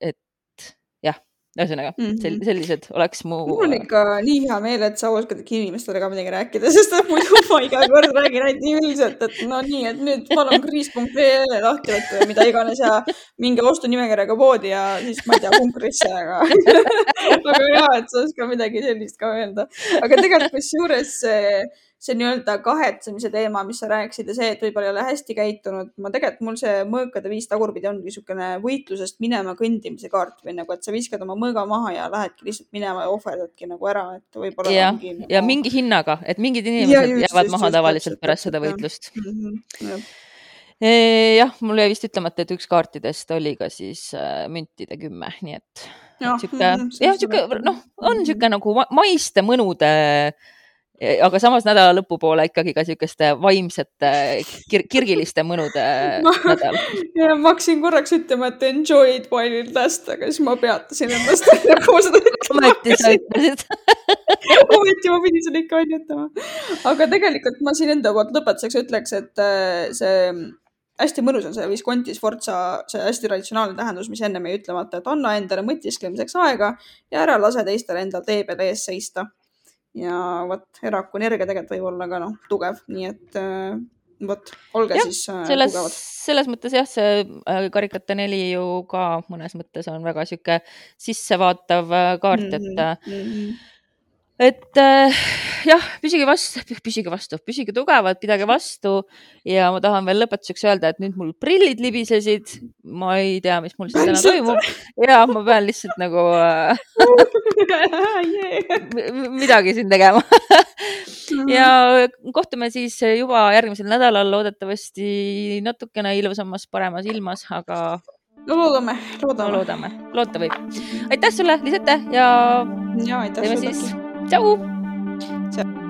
et ühesõnaga mm -hmm. sellised oleks mu. mul on ikka nii hea meel, et sa oskadki inimestele ka midagi rääkida, <laughs> sest muidu ma iga kord räägin ainult nii üldiselt, et no nii, et nüüd palun kriis.ee lahti võtta või mida iganes ja minge ostunimekirjaga poodi ja siis ma ei tea, punkrisse, aga <laughs> aga hea, et sa oskad midagi sellist ka öelda. aga tegelikult kusjuures see see nii-öelda kahetsemise teema, mis sa rääkisid ja see, et võib-olla ei ole hästi käitunud. ma tegelikult, mul see mõõkade viis tagurpidi ongi niisugune võitlusest minema kõndimise kaart või nagu, et sa viskad oma mõõga maha ja lähedki lihtsalt minema ja ohverdadki nagu ära, et võib-olla. ja, nagu... ja mingi hinnaga, et mingid inimesed ja, just, jäävad just, maha just, tavaliselt täpselt, pärast seda võitlust mm. -hmm, jah, mul jäi vist ütlemata, et üks kaartidest oli ka siis äh, müntide kümme, nii et sihuke, jah, sihuke noh, on sihuke nagu maiste mõnude aga samas nädala lõpupoole ikkagi ka siukeste vaimsete kir kirgiliste mõnude <laughs> nädal. ja ma hakkasin korraks ütlema, et enjoy'd while it last, aga siis ma peatasin ennast nagu ma seda ütlema hakkasin. ometi ma pidin selle ikka välja ütlema. aga tegelikult ma siin enda poolt lõpetuseks ütleks, et äh, see hästi mõnus on see Visconti Sforza, see hästi traditsionaalne tähendus, mis ennem jäi ütlemata, et anna endale mõtisklemiseks aega ja ära lase teistel endal tee peal ees seista. Ja vot, eraku energia tegelikult võib olla ka noh, tugev, nii et äh, vot, olge ja, siis äh, selles, tugevad. selles mõttes jah, see äh, karikate neli ju ka mõnes mõttes on väga sihuke sissevaatav kaart mm, -hmm, et mm -hmm et äh, jah, püsige vastu, püsige vastu, püsige tugevad, pidage vastu. Ja ma tahan veel lõpetuseks öelda, et nüüd mul prillid libisesid. ma ei tea, mis mul siin täna toimub. Ja ma pean lihtsalt nagu äh, <laughs> midagi siin tegema. <laughs> Ja kohtume siis juba järgmisel nädalal, loodetavasti natukene ilusamas, paremas ilmas, aga no loodame, loodame. no,. loodame, loota võib. aitäh sulle, Lisette ja, ja aitäh teeme siis tšau. tšau.